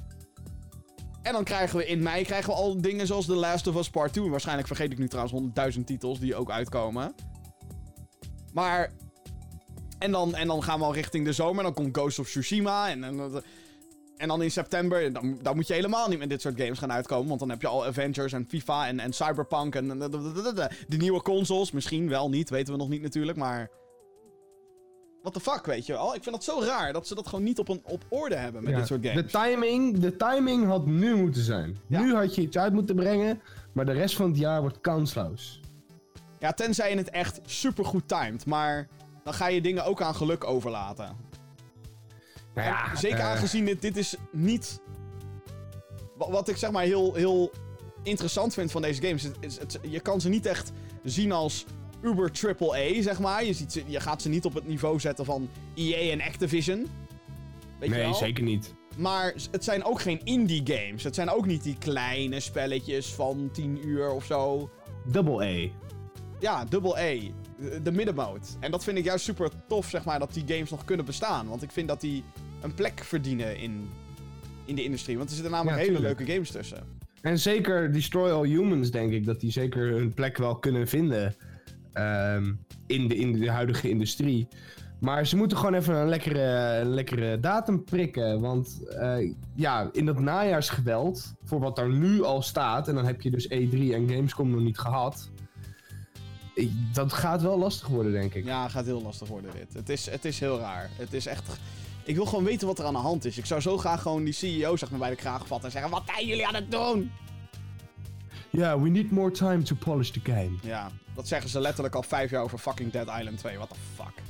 En dan krijgen we in mei krijgen we al dingen zoals The Last of Us Part 2. Waarschijnlijk vergeet ik nu trouwens 100.000 titels die ook uitkomen. Maar. En dan, en dan gaan we al richting de zomer. Dan komt Ghost of Tsushima. En, en, en dan in september. Dan, dan moet je helemaal niet met dit soort games gaan uitkomen. Want dan heb je al Avengers en FIFA en, en Cyberpunk. En, de, nieuwe consoles. Misschien wel niet. Weten we nog niet natuurlijk. Maar. What the fuck, weet je wel? Ik vind dat zo raar dat ze dat gewoon niet op, een, op orde hebben met Ja, dit soort games. De timing, de timing had nu moeten zijn. Ja. Nu had je iets uit moeten brengen, maar de rest van het jaar wordt kansloos. Ja, tenzij je het echt super goed timed. Maar dan ga je dingen ook aan geluk overlaten. Nou ja, zeker eh, aangezien dit, dit is niet... Wa- Wat ik zeg maar heel, heel interessant vind van deze games... Het, je kan ze niet echt zien als uber triple A, zeg maar. Je, ziet ze, je gaat ze niet op het niveau zetten van EA en Activision. Weet je Nee, wel? zeker niet. Maar het zijn ook geen indie games. Het zijn ook niet die kleine spelletjes van 10 uur of zo. Double A. Ja, dubbel A. De, de middenmode. En dat vind ik juist super tof, zeg maar, dat die games nog kunnen bestaan. Want ik vind dat die een plek verdienen in, in de industrie. Want er zitten namelijk Ja, hele tuurlijk. leuke games tussen. En zeker Destroy All Humans, denk ik, dat die zeker hun plek wel kunnen vinden ehm, in, de, in de huidige industrie. Maar ze moeten gewoon even een lekkere, een lekkere datum prikken. Want eh, ja, in dat najaarsgeweld, voor wat er nu al staat, en dan heb je dus E3 en Gamescom nog niet gehad. ik- Dat gaat wel lastig worden, denk ik. Ja, gaat heel lastig worden dit. Het is, het is heel raar. Het is echt... Ik wil gewoon weten wat er aan de hand is. Ik zou zo graag gewoon die CEO zeg maar, bij de kraag vatten en zeggen... Wat zijn jullie aan het doen? Ja, we need more time to polish the game. Ja, dat zeggen ze letterlijk al vijf jaar over fucking Dead Island 2. What the fuck?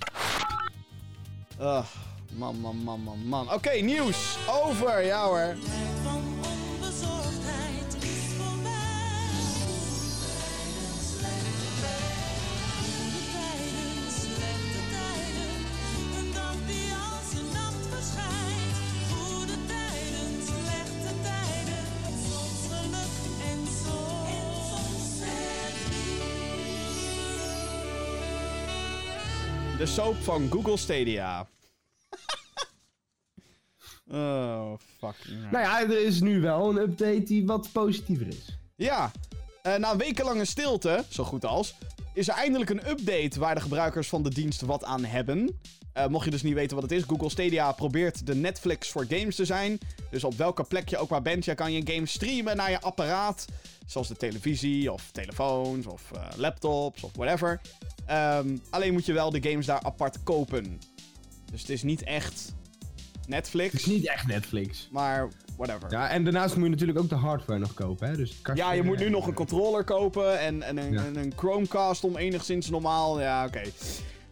Ugh, man, man, man, man, man. Oké, nieuws. Over, ja hoor. Soap van Google Stadia. (laughs) oh, fuck. Nou ja, er is nu wel een update die wat positiever is. Ja, eh, na een wekenlange stilte, zo goed als, is er eindelijk een update waar de gebruikers van de dienst wat aan hebben. Eh, mocht je dus niet weten wat het is, Google Stadia probeert de Netflix voor games te zijn. Dus op welke plek je ook maar bent, je kan je game streamen naar je apparaat. Zoals de televisie, of telefoons, of eh, laptops, of whatever. Ehm, alleen moet je wel de games daar apart kopen. Dus het is niet echt Netflix, Het is niet echt Netflix. maar whatever. Ja, en daarnaast moet je natuurlijk ook de hardware nog kopen, hè? Dus Ja, je moet nu nog een controller kopen en, en, een, Ja. en een Chromecast om enigszins normaal. Ja, oké.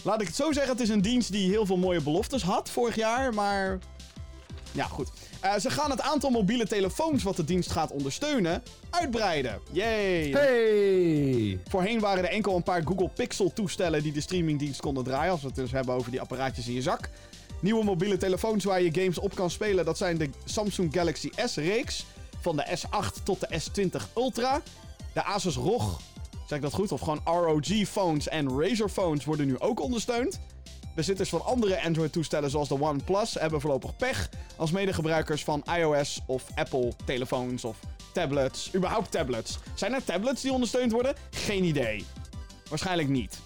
Laat ik het zo zeggen, het is een dienst die heel veel mooie beloftes had vorig jaar, maar... Ja, goed. Eh, ze gaan het aantal mobiele telefoons wat de dienst gaat ondersteunen uitbreiden. Yay! Hey! Voorheen waren er enkel een paar Google Pixel toestellen die de streamingdienst konden draaien. Als we het dus hebben over die apparaatjes in je zak. Nieuwe mobiele telefoons waar je games op kan spelen, dat zijn de Samsung Galaxy S-reeks. Van de S8 tot de S20 Ultra. De Asus ROG Zeg ik dat goed? Of gewoon ROG-phones en Razer-phones worden nu ook ondersteund. Bezitters van andere Android-toestellen zoals de OnePlus hebben voorlopig pech als medegebruikers van iOS of Apple-telefoons of tablets. Überhaupt tablets. Zijn er tablets die ondersteund worden? Geen idee. Waarschijnlijk niet.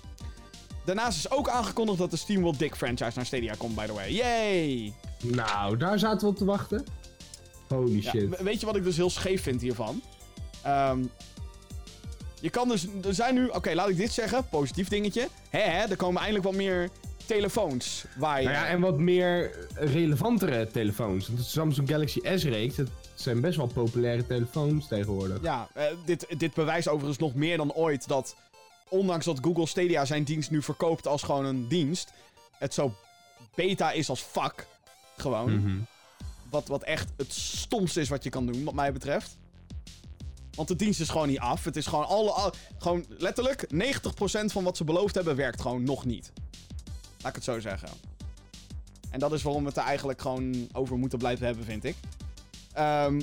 Daarnaast is ook aangekondigd dat de SteamWorld Dick franchise naar Stadia komt, by the way. Yay! Nou, daar zaten we op te wachten. Holy Ja, shit. we- weet je wat ik dus heel scheef vind hiervan? Ehm, je kan dus... Er zijn nu... Oké, laat ik dit zeggen. Positief dingetje. Hè, hè, er komen eindelijk wat meer telefoons waar je... Nou ja, en wat meer relevantere telefoons. De Samsung Galaxy S-reeks, dat zijn best wel populaire telefoons tegenwoordig. Ja, eh, dit, dit bewijst overigens nog meer dan ooit dat... Ondanks dat Google Stadia zijn dienst nu verkoopt als gewoon een dienst... Het zo beta is als fuck. Gewoon. Mhm. Wat, wat echt het stomste is wat je kan doen, wat mij betreft. Want de dienst is gewoon niet af. Het is gewoon alle. al- gewoon letterlijk 90% van wat ze beloofd hebben werkt gewoon nog niet. Laat ik het zo zeggen. En dat is waarom we het er eigenlijk gewoon over moeten blijven hebben, vind ik. Ehm,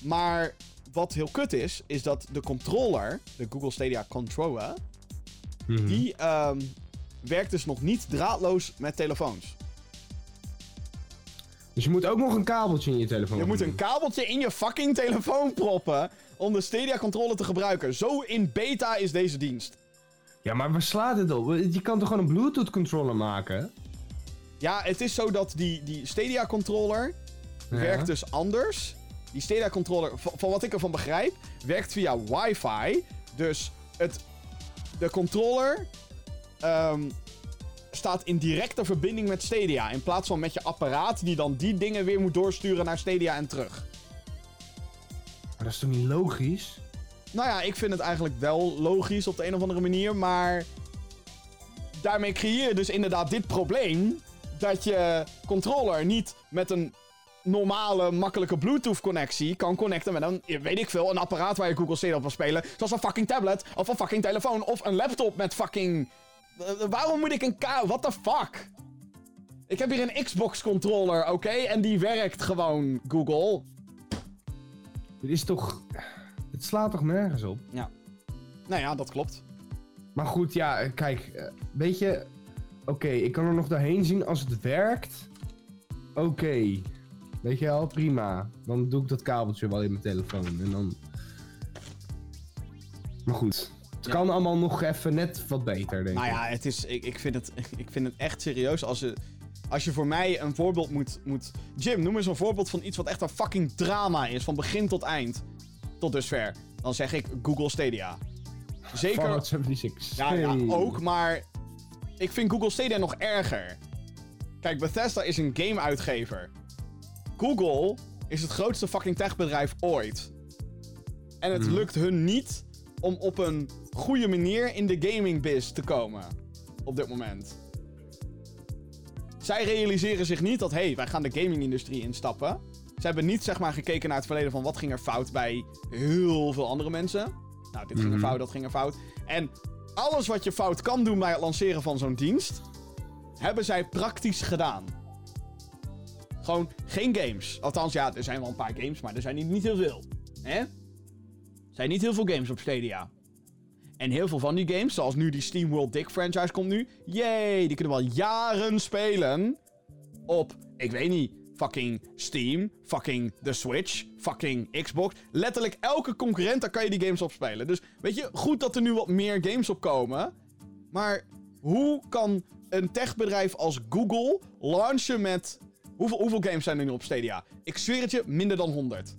maar wat heel kut is, is dat de controller, de Google Stadia Controller, Mhm. die ehm, werkt dus nog niet draadloos met telefoons. Dus je moet ook nog een kabeltje in je telefoon Je moet een kabeltje in je fucking telefoon proppen om de Stadia controller te gebruiken. Zo in beta is deze dienst. Ja, maar waar slaat het op? Je kan toch gewoon een Bluetooth controller maken? Ja, het is zo dat die, die Stadia controller Ja. werkt dus anders. Die Stadia controller, van, van wat ik ervan begrijp, werkt via wifi. Dus het, de controller ehm, staat in directe verbinding met Stadia. In plaats van met je apparaat die dan die dingen weer moet doorsturen naar Stadia en terug. Maar dat is toch niet logisch? Nou ja, ik vind het eigenlijk wel logisch op de een of andere manier, maar daarmee creëer je dus inderdaad dit probleem dat je controller niet met een normale, makkelijke Bluetooth-connectie kan connecten met een, weet ik veel, een apparaat waar je Google Stadia op wil spelen, zoals een fucking tablet, of een fucking telefoon, of een laptop met fucking... Eh, waarom moet ik een K... What the fuck? Ik heb hier een Xbox-controller, oké? En die werkt gewoon, Google. Dit is toch... Het slaat toch nergens op? Ja. Nou ja, dat klopt. Maar goed, ja, kijk, eh, weet je... Oké, ik kan er nog doorheen zien als het werkt. Oké. Weet je wel, prima. Dan doe ik dat kabeltje wel in mijn telefoon en dan... Maar goed, het Ja. kan allemaal nog even net wat beter, denk Nou ik. ja, het is, ik, ik, vind het, (laughs) ik vind het echt serieus als je, als je voor mij een voorbeeld moet, moet... Jim, noem eens een voorbeeld van iets wat echt een fucking drama is. Van begin tot eind. Tot dusver. Dan zeg ik Google Stadia. Zeker... Fallout 76. Ja, ja, ook, maar ik vind Google Stadia nog erger. Kijk, Bethesda is een game-uitgever. Google is het grootste fucking techbedrijf ooit. En het Mhm. lukt hun niet om op een goede manier in de gaming biz te komen. Op dit moment. Zij realiseren zich niet dat, hé, hey, wij gaan de gaming-industrie instappen. Ze hebben niet, zeg maar, gekeken naar het verleden van wat ging er fout bij heel veel andere mensen. Nou, dit ging er Mhm. fout, dat ging er fout. En alles wat je fout kan doen bij het lanceren van zo'n dienst, hebben zij praktisch gedaan. Gewoon geen games. Althans, ja, er zijn wel een paar games, maar er zijn niet, niet heel veel. Hè? Zijn niet heel veel games op Stadia. En heel veel van die games, zoals nu die Steam World Dick franchise komt nu. Yay, die kunnen we al jaren spelen. Op, ik weet niet, fucking Steam, fucking de Switch, fucking Xbox. Letterlijk elke concurrent, daar kan je die games op spelen. Dus weet je, goed dat er nu wat meer games op komen. Maar hoe kan een techbedrijf als Google launchen met... Hoeveel, hoeveel games zijn er nu op Stadia? Ik zweer het je, minder dan 100.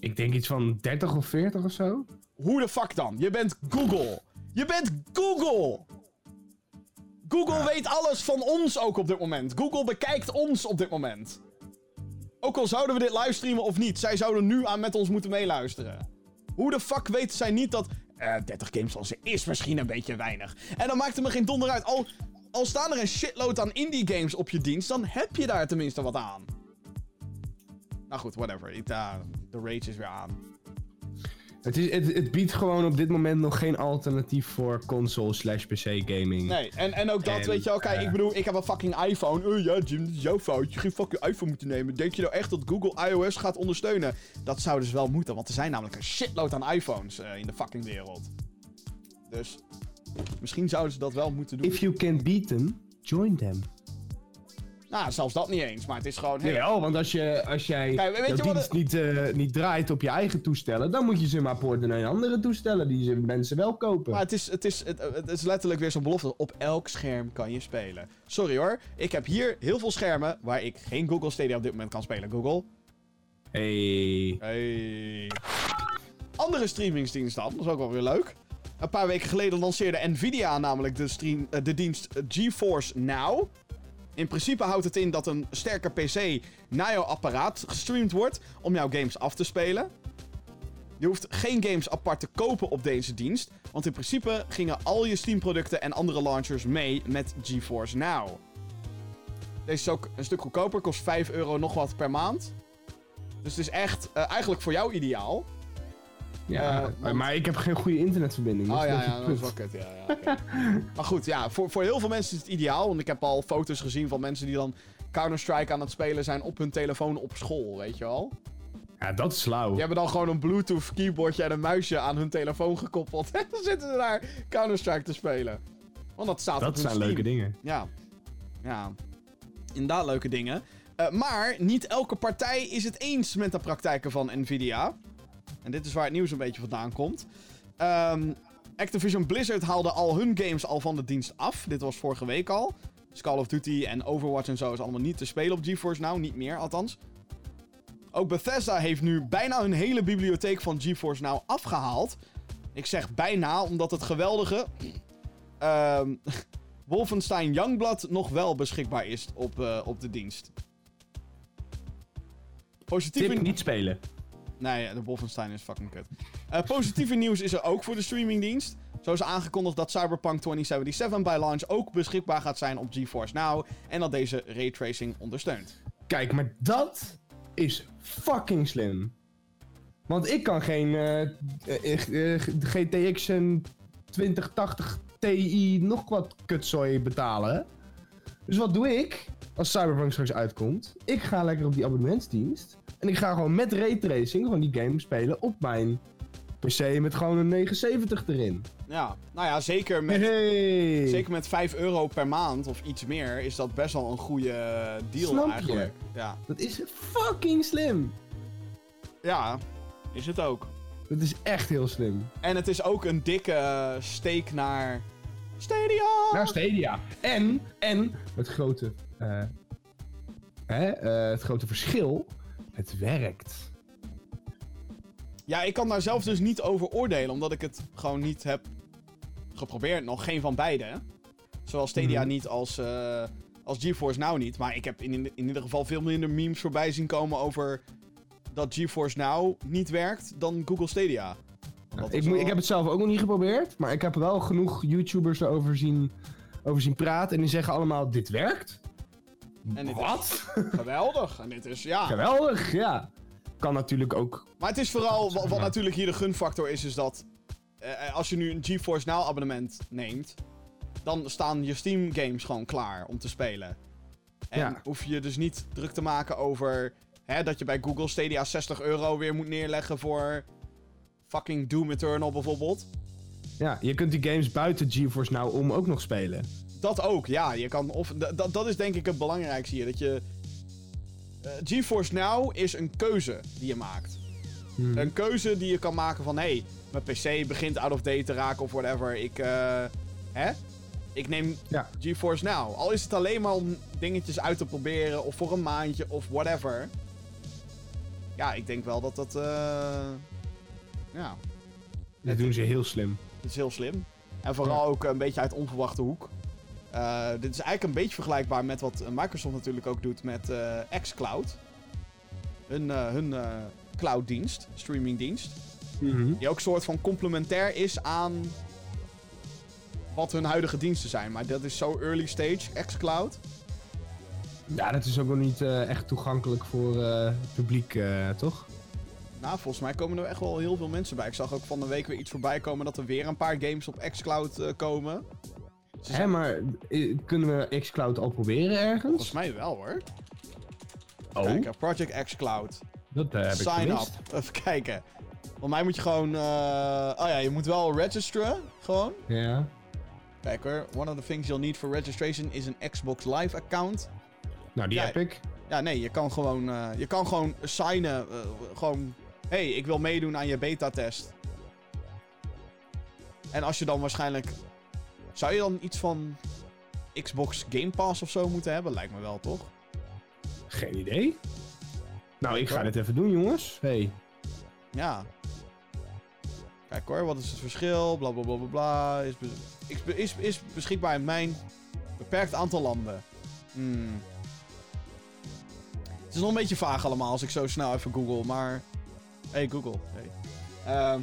Ik denk iets van 30 of 40 of zo. Hoe de fuck dan? Je bent Google. Je bent Google. Google weet alles van ons ook op dit moment. Google bekijkt ons op dit moment. Ook al zouden we dit livestreamen of niet, zij zouden nu aan met ons moeten meeluisteren. Hoe de fuck weten zij niet dat... eh 30 games als ze is misschien een beetje weinig. En dan maakt het me geen donder uit. Al, al staan er een shitload aan indie games op je dienst, dan heb je daar tenminste wat aan. Nou goed, whatever. Ik, eh, de rage is weer aan. Het, is, het, het biedt gewoon op dit moment nog geen alternatief voor console slash PC gaming. Nee, en, en ook dat, En, weet je wel, kijk, eh, ik bedoel, ik heb een fucking iPhone. Oh ja, Jim, dat is jouw fout. Je geen fucking iPhone moeten nemen. Denk je nou echt dat Google iOS gaat ondersteunen? Dat zou dus wel moeten, want er zijn namelijk een shitload aan iPhones eh, in de fucking wereld. Dus, misschien zouden ze dat wel moeten doen. If you can beat them, join them. Nou, zelfs dat niet eens, maar het is gewoon... hey, Jawel, want als, je, als jij Kijk, weet je dienst niet, eh, niet draait op je eigen toestellen, dan moet je ze maar porten naar andere toestellen die ze mensen wel kopen. Maar het is, het, is, het, het is letterlijk weer zo'n belofte. Op elk scherm kan je spelen. Sorry hoor, ik heb hier heel veel schermen waar ik geen Google Stadia op dit moment kan spelen. Google, Hey. Hey. Andere streamingsdienst dan, dat is ook wel weer leuk. Een paar weken geleden lanceerde Nvidia namelijk de, stream, eh, de dienst GeForce Now. In principe houdt het in dat een sterke PC naar jouw apparaat gestreamd wordt om jouw games af te spelen. Je hoeft geen games apart te kopen op deze dienst, want in principe gingen al je Steam-producten en andere launchers mee met GeForce Now. Deze is ook een stuk goedkoper, kost 5 euro nog wat per maand. Dus het is echt eh, eigenlijk voor jou ideaal. Ja, Eh, maar ik heb geen goede internetverbinding. Oh dat is ja, dat is wel kut. Ja, ja, (laughs) maar goed, ja, voor, voor heel veel mensen is het ideaal. Want ik heb al foto's gezien van mensen die dan Counter-Strike aan het spelen zijn op hun telefoon op school, weet je wel. Ja, dat is slauw. Die hebben dan gewoon een Bluetooth keyboardje en een muisje aan hun telefoon gekoppeld. (laughs) En dan zitten ze daar Counter-Strike te spelen. Want dat staat op dat hun zijn Steam. leuke dingen. Ja. Ja. Inderdaad leuke dingen. Eh, maar niet elke partij is het eens met de praktijken van Nvidia. En dit is waar het nieuws een beetje vandaan komt. Ehm, Activision Blizzard haalde al hun games al van de dienst af. Dit was vorige week al. Dus Call of Duty en Overwatch en zo is allemaal niet te spelen op GeForce Now. Niet meer, althans. Ook Bethesda heeft nu bijna hun hele bibliotheek van GeForce Now afgehaald. Ik zeg bijna, omdat het geweldige... ehm, (laughs) Wolfenstein Youngblood nog wel beschikbaar is op, eh, op de dienst. Positieve, Tip niet spelen. Nee, de Wolfenstein is fucking kut. Eh, positieve (laughs) nieuws is er ook voor de streamingdienst. Zo is aangekondigd dat Cyberpunk 2077 bij launch ook beschikbaar gaat zijn op GeForce Now. En dat deze raytracing ondersteunt. Kijk, maar dat is fucking slim. Want ik kan geen eh, GTX 2080 Ti nog wat kutzooi betalen. Dus wat doe ik als Cyberpunk straks uitkomt? Ik ga lekker op die abonnementsdienst. En ik ga gewoon met raytracing gewoon die game spelen op mijn PC met gewoon een 79 erin. Ja, nou ja, zeker met, Hey. zeker met 5 euro per maand of iets meer is dat best wel een goede deal Snap je? eigenlijk. Ja. Dat is fucking slim. ja, is het ook. Dat is echt heel slim. En het is ook een dikke steek naar Stadia. Naar Stadia. En, en het grote, eh, hè, eh, het grote verschil, het werkt. Ja, ik kan daar zelf dus niet over oordelen, omdat ik het gewoon niet heb geprobeerd. Nog geen van beide. Zowel Stadia Mhm. niet als, eh, als GeForce Now niet. Maar ik heb in, in ieder geval veel minder memes voorbij zien komen over dat GeForce Now niet werkt dan Google Stadia. Ik, wel- ik heb het zelf ook nog niet geprobeerd, maar ik heb wel genoeg YouTubers erover zien, over zien praten en die zeggen allemaal, dit werkt? En dit is Wat? (laughs) geweldig. En dit is, ja. Geweldig, ja. Kan natuurlijk ook... Maar het is vooral, wat, wat natuurlijk hier de gunfactor is, is dat eh, als je nu een GeForce Now abonnement neemt, dan staan je Steam games gewoon klaar om te spelen. En Ja. hoef je dus niet druk te maken over hè, dat je bij Google Stadia 60 euro weer moet neerleggen voor fucking Doom Eternal bijvoorbeeld. Ja, je kunt die games buiten GeForce nou om ook nog spelen. Dat ook, ja. Je kan of, dat- dat is denk ik het belangrijkste hier. Dat je. eh, GeForce Now is een keuze die je maakt. Hmm. Een keuze die je kan maken van: hé, hey, mijn PC begint out of date te raken of whatever. Ik, eh, hè? Ik neem Ja. GeForce Now. Al is het alleen maar om dingetjes uit te proberen of voor een maandje of whatever. Ja, ik denk wel dat dat. eh, ja, Dat doen ze heel slim. dat is heel slim. En vooral ook een beetje uit onverwachte hoek. Eh, dit is eigenlijk een beetje vergelijkbaar met wat eh, Microsoft natuurlijk ook doet met eh, xCloud. Hun, eh, hun clouddienst, streamingdienst. Die ook soort van complementair is aan wat hun huidige diensten zijn. Maar dat is zo early stage, xCloud. Ja, dat is ook nog niet echt toegankelijk voor het publiek, toch? Nou, volgens mij komen er echt wel heel veel mensen bij. Ik zag ook van de week weer iets voorbij komen dat er weer een paar games op xCloud komen. Hé, maar eh, kunnen we xCloud al proberen ergens? Volgens mij wel hoor. Oh, Kijken, Project xCloud. dat eh, heb ik Sign up. (laughs) Even kijken. Volgens mij moet je gewoon... eh, Oh ja, je moet wel registeren. Gewoon. Ja. Kijk hoor. One of the things you'll need for registration is een Xbox Live account. Nou, die Ja. heb ik. Ja, nee, je kan gewoon, eh, je kan gewoon signen. eh, gewoon, hey, ik wil meedoen aan je beta-test. En als je dan waarschijnlijk... Zou je dan iets van Xbox Game Pass of zo moeten hebben? Lijkt me wel, toch? Geen idee. Nou, ik ga dit even doen, jongens. Hey. Ja. Kijk hoor, wat is het verschil? Bla bla bla bla bla. Is, be- is, be- is, is beschikbaar in mijn beperkt aantal landen. Hmm. Het is nog een beetje vaag allemaal als ik zo snel even google, maar... Hey Google. Hey. Ehm,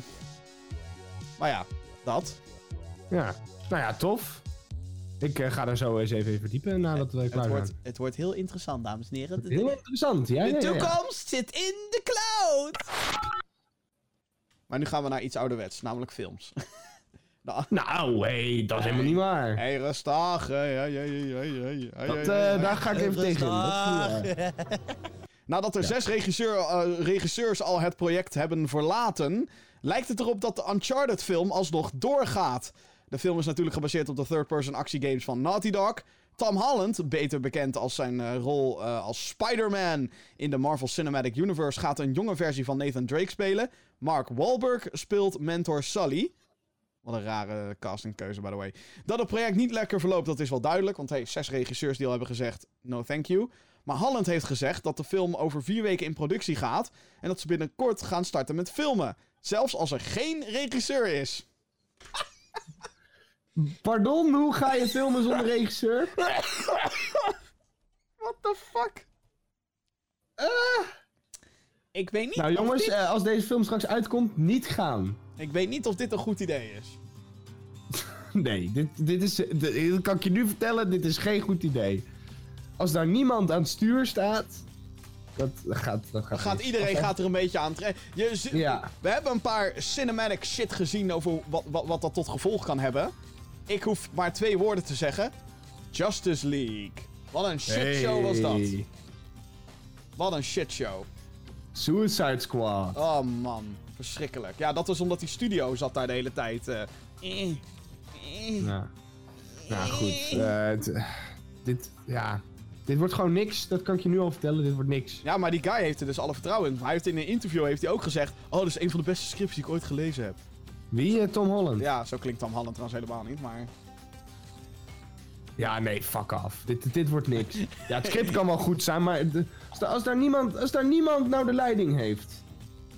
maar ja, dat. Ja. Nou ja, tof. Ik eh, ga er zo eens even in verdiepen nadat we klaar Het wordt, zijn. het wordt heel interessant, dames en heren. Heel interessant, ja, De ja, toekomst zit in de cloud! Maar nu gaan we naar iets ouderwets, namelijk films. (laughs) Nou, Nou, hey, dat is helemaal niet waar. Hey, rustig. Hey, hey, hey, hey, hey, hey, Dat, eh, daar ga ik even tegen. (laughs) Nadat er zes regisseur, eh, regisseurs al het project hebben verlaten, lijkt het erop dat de Uncharted-film alsnog doorgaat. De film is natuurlijk gebaseerd op de third-person actiegames van Naughty Dog. Tom Holland, beter bekend als zijn eh, rol eh, als Spider-Man in de Marvel Cinematic Universe, gaat een jonge versie van Nathan Drake spelen. Mark Wahlberg speelt mentor Sully. Wat een rare castingkeuze, by the way. Dat het project niet lekker verloopt, dat is wel duidelijk. Want hey, zes regisseurs die al hebben gezegd, no thank you. Maar Holland heeft gezegd dat de film over vier weken in productie gaat. En dat ze binnenkort gaan starten met filmen. Zelfs als er geen regisseur is. (laughs) Pardon, hoe ga je filmen zonder regisseur? (laughs) What the fuck? Eh, ik weet niet Nou of jongens, dit- eh, als deze film straks uitkomt, niet gaan. Ik weet niet of dit een goed idee is. (laughs) Nee, dit, dit is, eh, dit, dat kan ik je nu vertellen, dit is geen goed idee. Als daar niemand aan het stuur staat, dat gaat... Dat gaat, gaat iedereen gaat er een beetje aan trekken. Ja. We hebben een paar cinematic shit gezien over wat, wat, wat dat tot gevolg kan hebben. Ik hoef maar twee woorden te zeggen. Justice League. Wat een shitshow was dat. Hey. Wat een shitshow. Suicide Squad. Oh man, verschrikkelijk. Ja, dat was omdat die studio zat daar de hele tijd. eh. Ja. Nou goed, eh, dit, ja, dit wordt gewoon niks. Dat kan ik je nu al vertellen, dit wordt niks. Ja, maar die guy heeft er dus alle vertrouwen in. Hij heeft in een interview heeft hij ook gezegd... Oh, dat is een van de beste scripts die ik ooit gelezen heb. Wie? eh, Tom Holland? Ja. Ja, zo klinkt Tom Holland trouwens helemaal niet, maar... nee, fuck af. Dit, dit wordt niks. Ja, het script kan wel goed zijn, maar de- als, daar- als, daar niemand, als daar niemand nou de leiding heeft.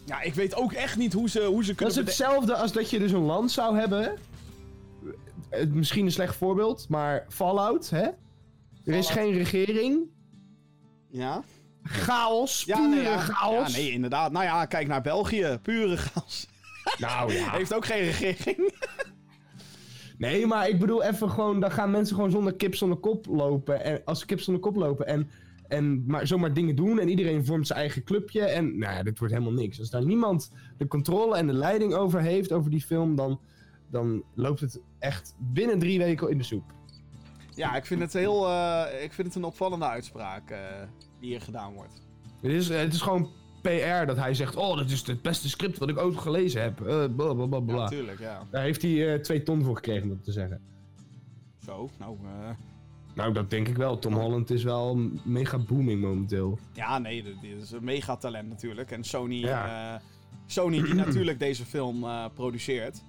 Ja, ik weet ook echt niet hoe ze, hoe ze Dat kunnen... is bede- hetzelfde als dat je dus een land zou hebben. Eh, Misschien een slecht voorbeeld, maar Fallout, hè? Er is geen regering. Ja? Chaos, Ja, pure nee, ja. chaos. Ja, nee, inderdaad. Nou ja, kijk naar België. Pure chaos. Nou ja. Heeft ook geen regering. (laughs) Nee, maar ik bedoel even gewoon, dan gaan mensen gewoon zonder kip zonder kop lopen. En als ze kip zonder kop lopen en, en maar zomaar dingen doen en iedereen vormt zijn eigen clubje. En nou ja, dit wordt helemaal niks. Als daar niemand de controle en de leiding over heeft, over die film, dan, dan loopt het echt binnen drie weken in de soep. Ja, ik vind het heel... eh, ik vind het een opvallende uitspraak eh, die hier gedaan wordt. Het is, het is gewoon PR dat hij zegt, oh, dat is het beste script wat ik ooit gelezen heb. Eh bla bla bla Ja, bla. natuurlijk, ja. Daar heeft hij eh, twee ton voor gekregen, om dat te zeggen. Zo, nou... eh, Nou, dat denk ik wel. Tom Holland is wel mega booming momenteel. Ja, nee, dit dit is een megatalent natuurlijk. En Sony, Ja. Sony die (clears throat) natuurlijk deze film produceert.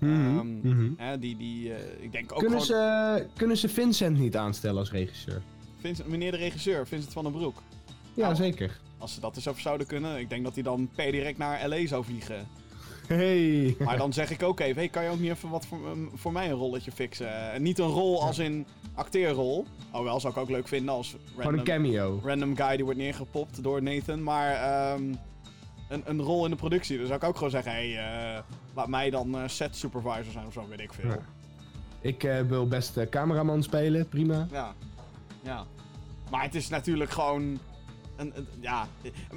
Ehm, Mhm. die, die, ik denk ook Kunnen, gewoon... ze, kunnen ze Vincent niet aanstellen als regisseur? Vincent, meneer de regisseur, Vincent van den Broek. Ja, Nou. zeker. Als ze dat eens over zouden kunnen. Ik denk dat hij dan per direct naar L.A. zou vliegen. Hey. Maar dan zeg ik ook even, hey, kan je ook niet even wat voor, voor mij een rolletje fixen? En niet een rol als in acteerrol. Alhoewel, zou ik ook leuk vinden als Gewoon random, een cameo. random guy die wordt neergepopt door Nathan. Maar ehm, een, een rol in de productie. Dan zou ik ook gewoon zeggen, hey, eh, laat mij dan eh, set supervisor zijn of zo, weet ik veel. Ja. Ik eh, wil best eh, cameraman spelen, prima. Ja. ja. Maar het is natuurlijk gewoon... ja,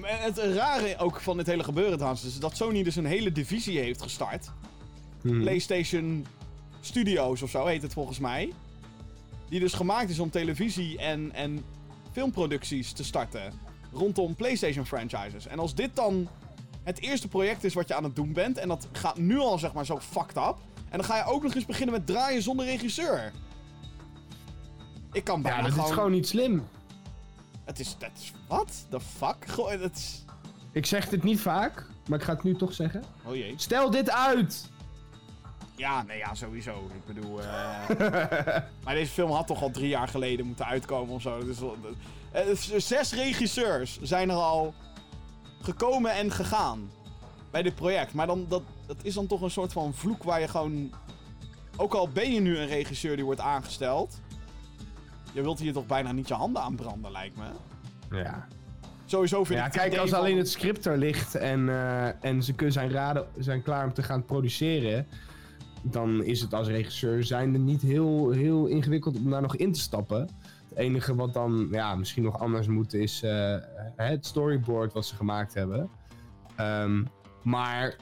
het rare ook van dit hele gebeuren trouwens, is dat Sony dus een hele divisie heeft gestart. Mhm. PlayStation Studios of zo heet het volgens mij. Die dus gemaakt is om televisie en, en filmproducties te starten rondom PlayStation franchises. En als dit dan het eerste project is wat je aan het doen bent, en dat gaat nu al zeg maar zo fucked up, en dan ga je ook nog eens beginnen met draaien zonder regisseur. Ik kan bijna Ja, dat gewoon... is gewoon niet slim. Het is... Dat is... Wat? The fuck? Gewoon, het is... Ik zeg dit niet vaak, maar ik ga het nu toch zeggen. Oh jee. Stel dit uit! Ja, nee, ja, sowieso. Ik bedoel... eh, (laughs) maar deze film had toch al drie jaar geleden moeten uitkomen of zo. Dus, zes regisseurs zijn er al gekomen en gegaan bij dit project. Maar dan, dat, dat is dan toch een soort van vloek waar je gewoon... Ook al ben je nu een regisseur die wordt aangesteld... Je wilt hier toch bijna niet je handen aan branden, lijkt me. Ja. Sowieso vind Ja, ik het kijk, als van- alleen het script er ligt en, eh, en ze kunnen zijn, raden, zijn klaar om te gaan produceren, dan is het als regisseur zijnde niet heel, heel ingewikkeld om daar nog in te stappen. Het enige wat dan ja, misschien nog anders moet is eh, het storyboard wat ze gemaakt hebben. Ehm, maar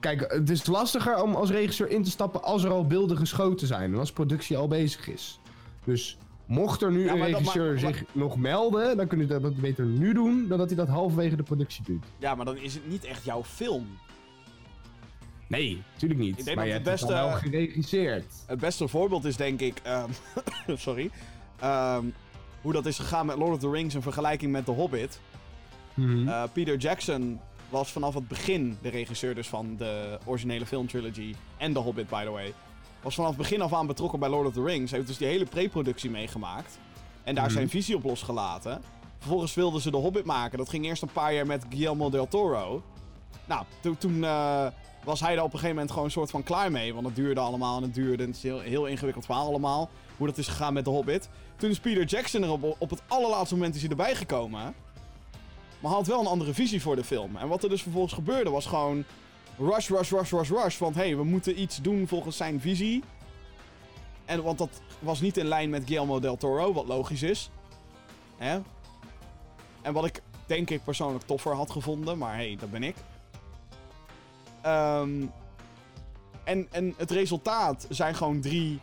kijk, het is lastiger om als regisseur in te stappen als er al beelden geschoten zijn en als productie al bezig is. Dus mocht er nu Ja, een regisseur maar- zich nog melden, dan kun je dat beter nu doen dan dat hij dat halverwege de productie doet. Ja, maar dan is het niet echt jouw film. Nee, natuurlijk niet. Ik denk maar dat het beste- wel geregisseerd. Het beste voorbeeld is denk ik... ehm, (coughs) sorry. Ehm, hoe dat is gegaan met Lord of the Rings in vergelijking met The Hobbit. Mhm. Eh, Peter Jackson was vanaf het begin de regisseur dus van de originele filmtrilogy. En The Hobbit, by the way. Was vanaf begin af aan betrokken bij Lord of the Rings. Heeft dus die hele pre-productie meegemaakt. En daar Mhm. zijn visie op losgelaten. Vervolgens wilden ze The Hobbit maken. Dat ging eerst een paar jaar met Guillermo del Toro. Nou, to- toen eh, was hij er op een gegeven moment gewoon een soort van klaar mee. Want het duurde allemaal en het duurde. En het is een heel, heel ingewikkeld verhaal allemaal. Hoe dat is gegaan met The Hobbit. Toen is Peter Jackson er op, op het allerlaatste moment is hij erbij gekomen. Maar had wel een andere visie voor de film. En wat er dus vervolgens gebeurde was gewoon... Rush, rush, rush, rush, rush. Want hey, we moeten iets doen volgens zijn visie. En want dat was niet in lijn met Guillermo del Toro, wat logisch is. Hè? En wat ik denk ik persoonlijk toffer had gevonden, maar hé, hey, dat ben ik. Ehm, en, en het resultaat zijn gewoon drie,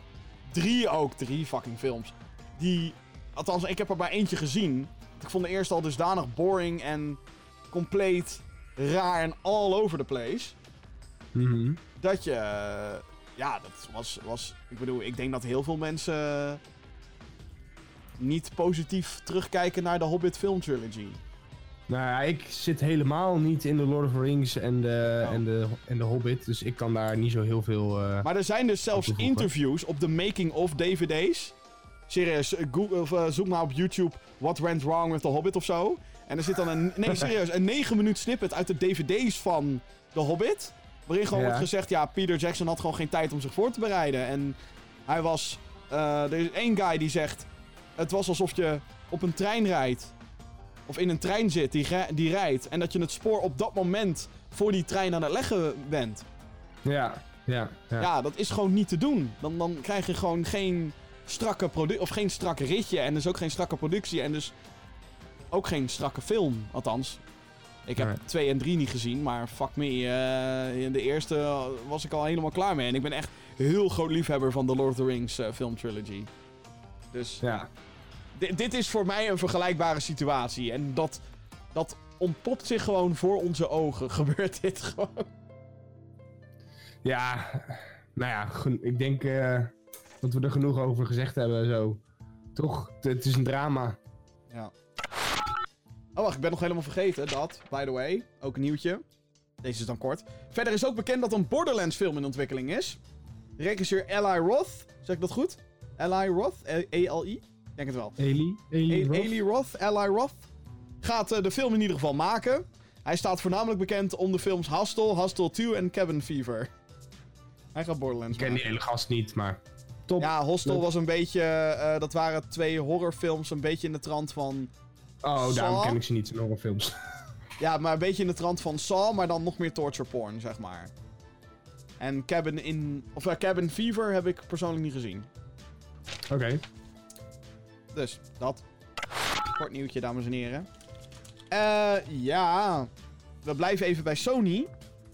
drie ook, drie fucking films. Die, althans, ik heb er maar eentje gezien. Ik vond de eerste al dusdanig boring en compleet raar en all over the place. Mhm. Dat je, eh, ja, dat was, was, ik bedoel, ik denk dat heel veel mensen niet positief terugkijken naar de Hobbit film trilogy. Nou ja, ik zit helemaal niet in de Lord of the Rings en de, Oh. en de, en de Hobbit, dus ik kan daar niet zo heel veel... eh, Maar er zijn dus zelfs interviews op de making-of DVD's. Serieus, eh, Google, of, zoek maar op YouTube What Went Wrong with the Hobbit of zo. En er zit dan een, nee (laughs) serieus, een 9 minuut snippet uit de DVD's van The Hobbit. Waarin gewoon Ja. wordt gezegd, ja, Peter Jackson had gewoon geen tijd om zich voor te bereiden. En hij was, eh, er is één guy die zegt, het was alsof je op een trein rijdt. Of in een trein zit die, die rijdt. En dat je het spoor op dat moment voor die trein aan het leggen bent. ja, ja, ja. Ja, dat is gewoon niet te doen. Dan, dan krijg je gewoon geen strakke. Of geen strakke ritje. En dus ook geen strakke productie. En dus ook geen strakke film. Althans. Ik heb Nee. 2 en 3 niet gezien. Maar fuck me. eh, in de eerste was ik al helemaal klaar mee. En ik ben echt heel groot liefhebber van de Lord of the Rings eh, film trilogy. Dus ja. di- dit is voor mij een vergelijkbare situatie. En dat, dat ontpopt zich gewoon voor onze ogen. (laughs) Gebeurt dit gewoon. Ja, nou ja, ik denk eh, dat we er genoeg over gezegd hebben. Zo. Toch? Het is een drama. Ja. Oh, wacht, ik ben nog helemaal vergeten. Dat, by the way, ook een nieuwtje. Deze is dan kort. Verder is ook bekend dat een Borderlands film in ontwikkeling is. Regisseur Eli Roth, zeg ik dat goed? Eli Roth? E- E-L-I? Ik denk het wel. Eli? Eli? E- Roth? Eli Roth, Eli Roth, gaat eh, de film in ieder geval maken. Hij staat voornamelijk bekend om de films Hostel, Hostel 2 en Cabin Fever. Hij gaat Borderlands Ik ken die hele gast niet, maar... Top. Ja, Hostel Leuk. was een beetje... eh, dat waren twee horrorfilms, een beetje in de trant van... oh, daarom Saw? ken ik ze niet in horrorfilms. (laughs) Ja, maar een beetje in de trant van Saw, maar dan nog meer torture porn, zeg maar. En Cabin in... Of eh, Cabin Fever heb ik persoonlijk niet gezien. Oké. Dus, dat. Kort nieuwtje, dames en heren. Eh, ja. We blijven even bij Sony.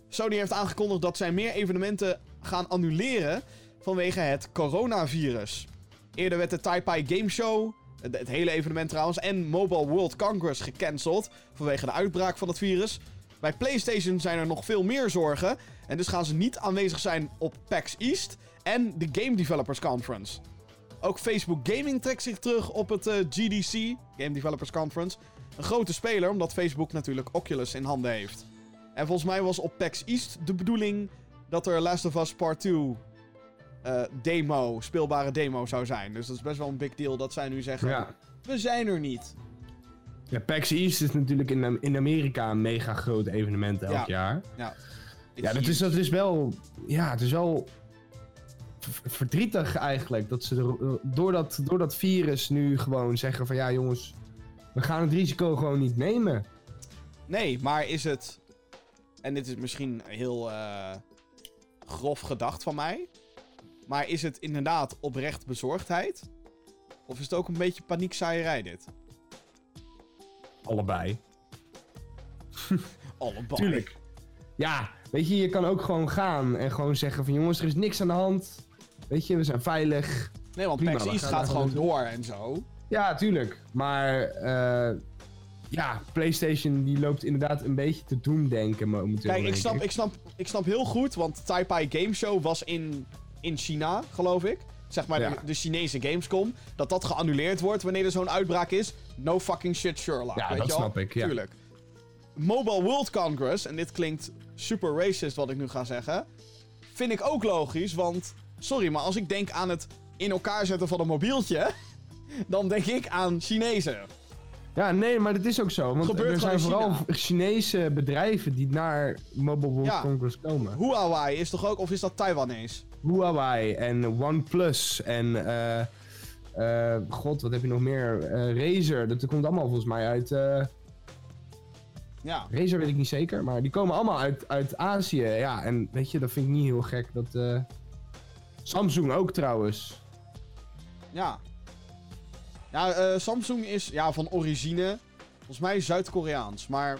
Sony heeft aangekondigd dat zij meer evenementen gaan annuleren vanwege het coronavirus. Eerder werd de Taipei Game Show, het, hele evenement trouwens, en Mobile World Congress gecanceld vanwege de uitbraak van het virus. Bij PlayStation zijn er nog veel meer zorgen en dus gaan ze niet aanwezig zijn op PAX East en de Game Developers Conference. Ook Facebook Gaming trekt zich terug op het eh, GDC, Game Developers Conference. Een grote speler, omdat Facebook natuurlijk Oculus in handen heeft. En volgens mij was op PAX East de bedoeling dat er Last of Us Part 2 eh, demo, speelbare demo zou zijn. Dus dat is best wel een big deal dat zij nu zeggen, Ja. we zijn er niet. Ja, PAX East is natuurlijk in, in Amerika een mega groot evenement elk Ja. jaar. Ja, Ja, dat is, dat is wel... Ja, het is wel verdrietig eigenlijk. Dat ze er, door, dat, door dat virus nu gewoon zeggen van... Ja jongens, we gaan het risico gewoon niet nemen. Nee, maar is het... En dit is misschien heel eh, grof gedacht van mij. Maar is het inderdaad oprecht bezorgdheid? Of is het ook een beetje paniekzaaierij dit? Allebei. (laughs) Allebei. Tuurlijk. Ja, weet je, je kan ook gewoon gaan en gewoon zeggen van... Jongens, er is niks aan de hand. Weet je, we zijn veilig. Nee, want Prima, PAX East gaat gewoon door en zo. Ja, tuurlijk. Maar eh, ja, PlayStation die loopt inderdaad een beetje te doemdenken momenteel. Kijk, ik snap, ik, snap, ik snap heel goed, want Taipei Game Show was in, in China, geloof ik. Zeg maar Ja. de, de Chinese Gamescom. Dat dat geannuleerd wordt wanneer er zo'n uitbraak is. No fucking shit, Sherlock. Ja, weet dat je snap ik, ja. Tuurlijk. Mobile World Congress, en dit klinkt super racist wat ik nu ga zeggen. Vind ik ook logisch, want... Sorry, maar als ik denk aan het in elkaar zetten van een mobieltje... (laughs) Dan denk ik aan Chinezen. Ja, nee, maar dat is ook zo. Want er zijn vooral. Chinese bedrijven die naar Mobile World Ja. Congress komen. Huawei is toch ook, of is dat Taiwanese? Huawei en OnePlus en... eh eh, God, wat heb je nog meer? Eh Razer, dat komt allemaal volgens mij uit... Ja. Razer weet ik niet zeker, maar die komen allemaal uit, uit Azië. Ja, en weet je, dat vind ik niet heel gek. Dat, Samsung ook trouwens. Ja. Ja, eh, Samsung is ja, van origine, volgens mij Zuid-Koreaans, maar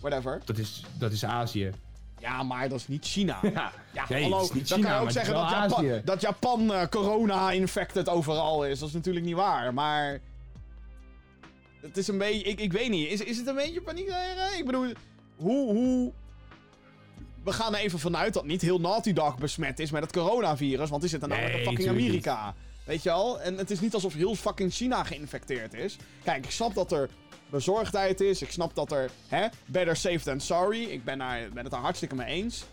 whatever. Dat is, dat is Azië. Ja, maar dat is niet China. (laughs) Ja, Ja, nee, hallo, is niet dan China, kan je ook zeggen dat Japan, Azië. dat Japan eh, corona-infected overal is. Dat is natuurlijk niet waar, maar... Het is een beetje... Ik, ik weet niet, is, is het een beetje paniek? Ik bedoel, hoe, hoe... We gaan er even vanuit dat niet heel Naughty Dog besmet is met het coronavirus, want die zit dan namelijk in fucking Amerika. Weet je al? En het is niet alsof heel fucking China geïnfecteerd is. Kijk, ik snap dat er bezorgdheid is. Ik snap dat er, hè, better safe than sorry. Ik ben, daar, ben het daar hartstikke mee eens.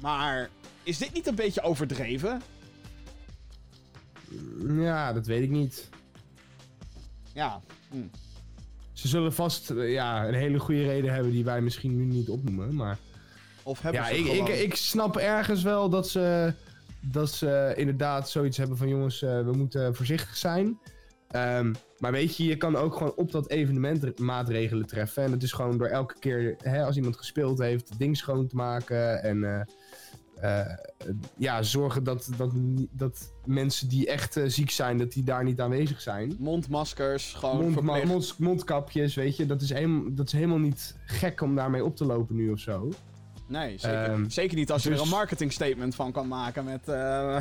Maar is dit niet een beetje overdreven? Ja, dat weet ik niet. Ja. hm. Ze zullen vast eh, ja, een hele goede reden hebben die wij misschien nu niet opnoemen. Maar Of hebben ja, ze ik, ik, ik snap ergens wel dat ze, dat ze inderdaad zoiets hebben van jongens, eh, we moeten voorzichtig zijn. Ehm, maar weet je, je kan ook gewoon op dat evenement maatregelen treffen. En dat is gewoon door elke keer, hè, als iemand gespeeld heeft, het ding schoon te maken. En eh, eh, ja, zorgen dat, dat, dat mensen die echt ziek zijn, dat die daar niet aanwezig zijn. Mondmaskers, gewoon Mond, ma- verplicht. mond- mondkapjes, weet je, dat is, helemaal, dat is helemaal niet gek om daarmee op te lopen nu of zo. Nee, zeker, Ehm, zeker niet als je dus- er een marketing statement van kan maken met... eh,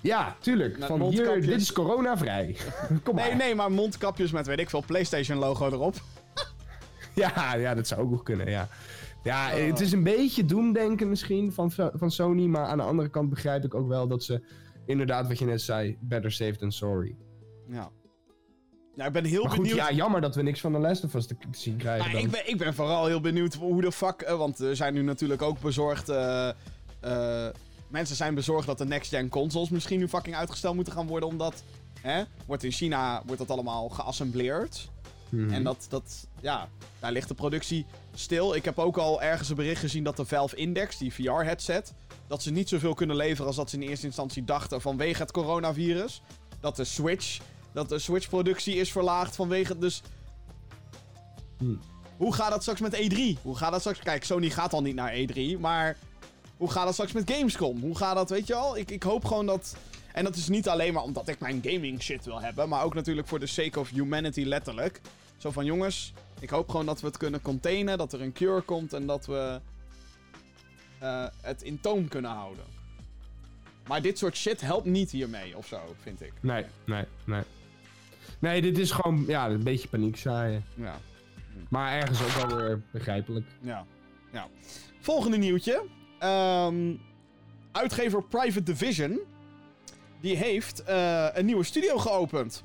Ja, tuurlijk. Met Van hier, dit is coronavrij. (laughs) Kom maar. Nee, nee, maar mondkapjes met, weet ik veel, PlayStation logo erop. (laughs) Ja, ja, dat zou ook nog kunnen, ja. Ja, Oh. het is een beetje doemdenken misschien van, van Sony, maar aan de andere kant begrijp ik ook wel dat ze inderdaad, wat je net zei, better safe than sorry. Ja. Ja, ik ben heel Maar goed, benieuwd. ja, jammer dat we niks van de Last of Us te zien krijgen Ja, dan. ik, ben, ik ben vooral heel benieuwd hoe de fuck... eh, want er zijn nu natuurlijk ook bezorgd... eh, eh, mensen zijn bezorgd dat de next-gen consoles misschien nu fucking uitgesteld moeten gaan worden. Omdat... Hè, wordt in China wordt dat allemaal geassembleerd. Mhm. En dat, dat... Ja, daar ligt de productie stil. Ik heb ook al ergens een bericht gezien dat de Valve Index, die VR-headset... Dat ze niet zoveel kunnen leveren als dat ze in eerste instantie dachten vanwege het coronavirus. Dat de Switch... Dat de Switch-productie is verlaagd vanwege... Dus Hmm. hoe gaat dat straks met E3? Hoe gaat dat straks... Kijk, Sony gaat al niet naar E3, maar... Hoe gaat dat straks met Gamescom? Hoe gaat dat, weet je al? Ik, ik hoop gewoon dat... En dat is niet alleen maar omdat ik mijn gaming shit wil hebben, maar ook natuurlijk voor de sake of humanity letterlijk. Zo van jongens, ik hoop gewoon dat we het kunnen containen, dat er een cure komt en dat we eh, het in toom kunnen houden. Maar dit soort shit helpt niet hiermee of zo, vind ik. Nee, nee, nee. Nee, dit is gewoon ja, een beetje paniek zaaien. Ja, Maar ergens ook wel weer begrijpelijk. ja, ja. Volgende nieuwtje. Ehm, uitgever Private Division, die heeft eh, een nieuwe studio geopend.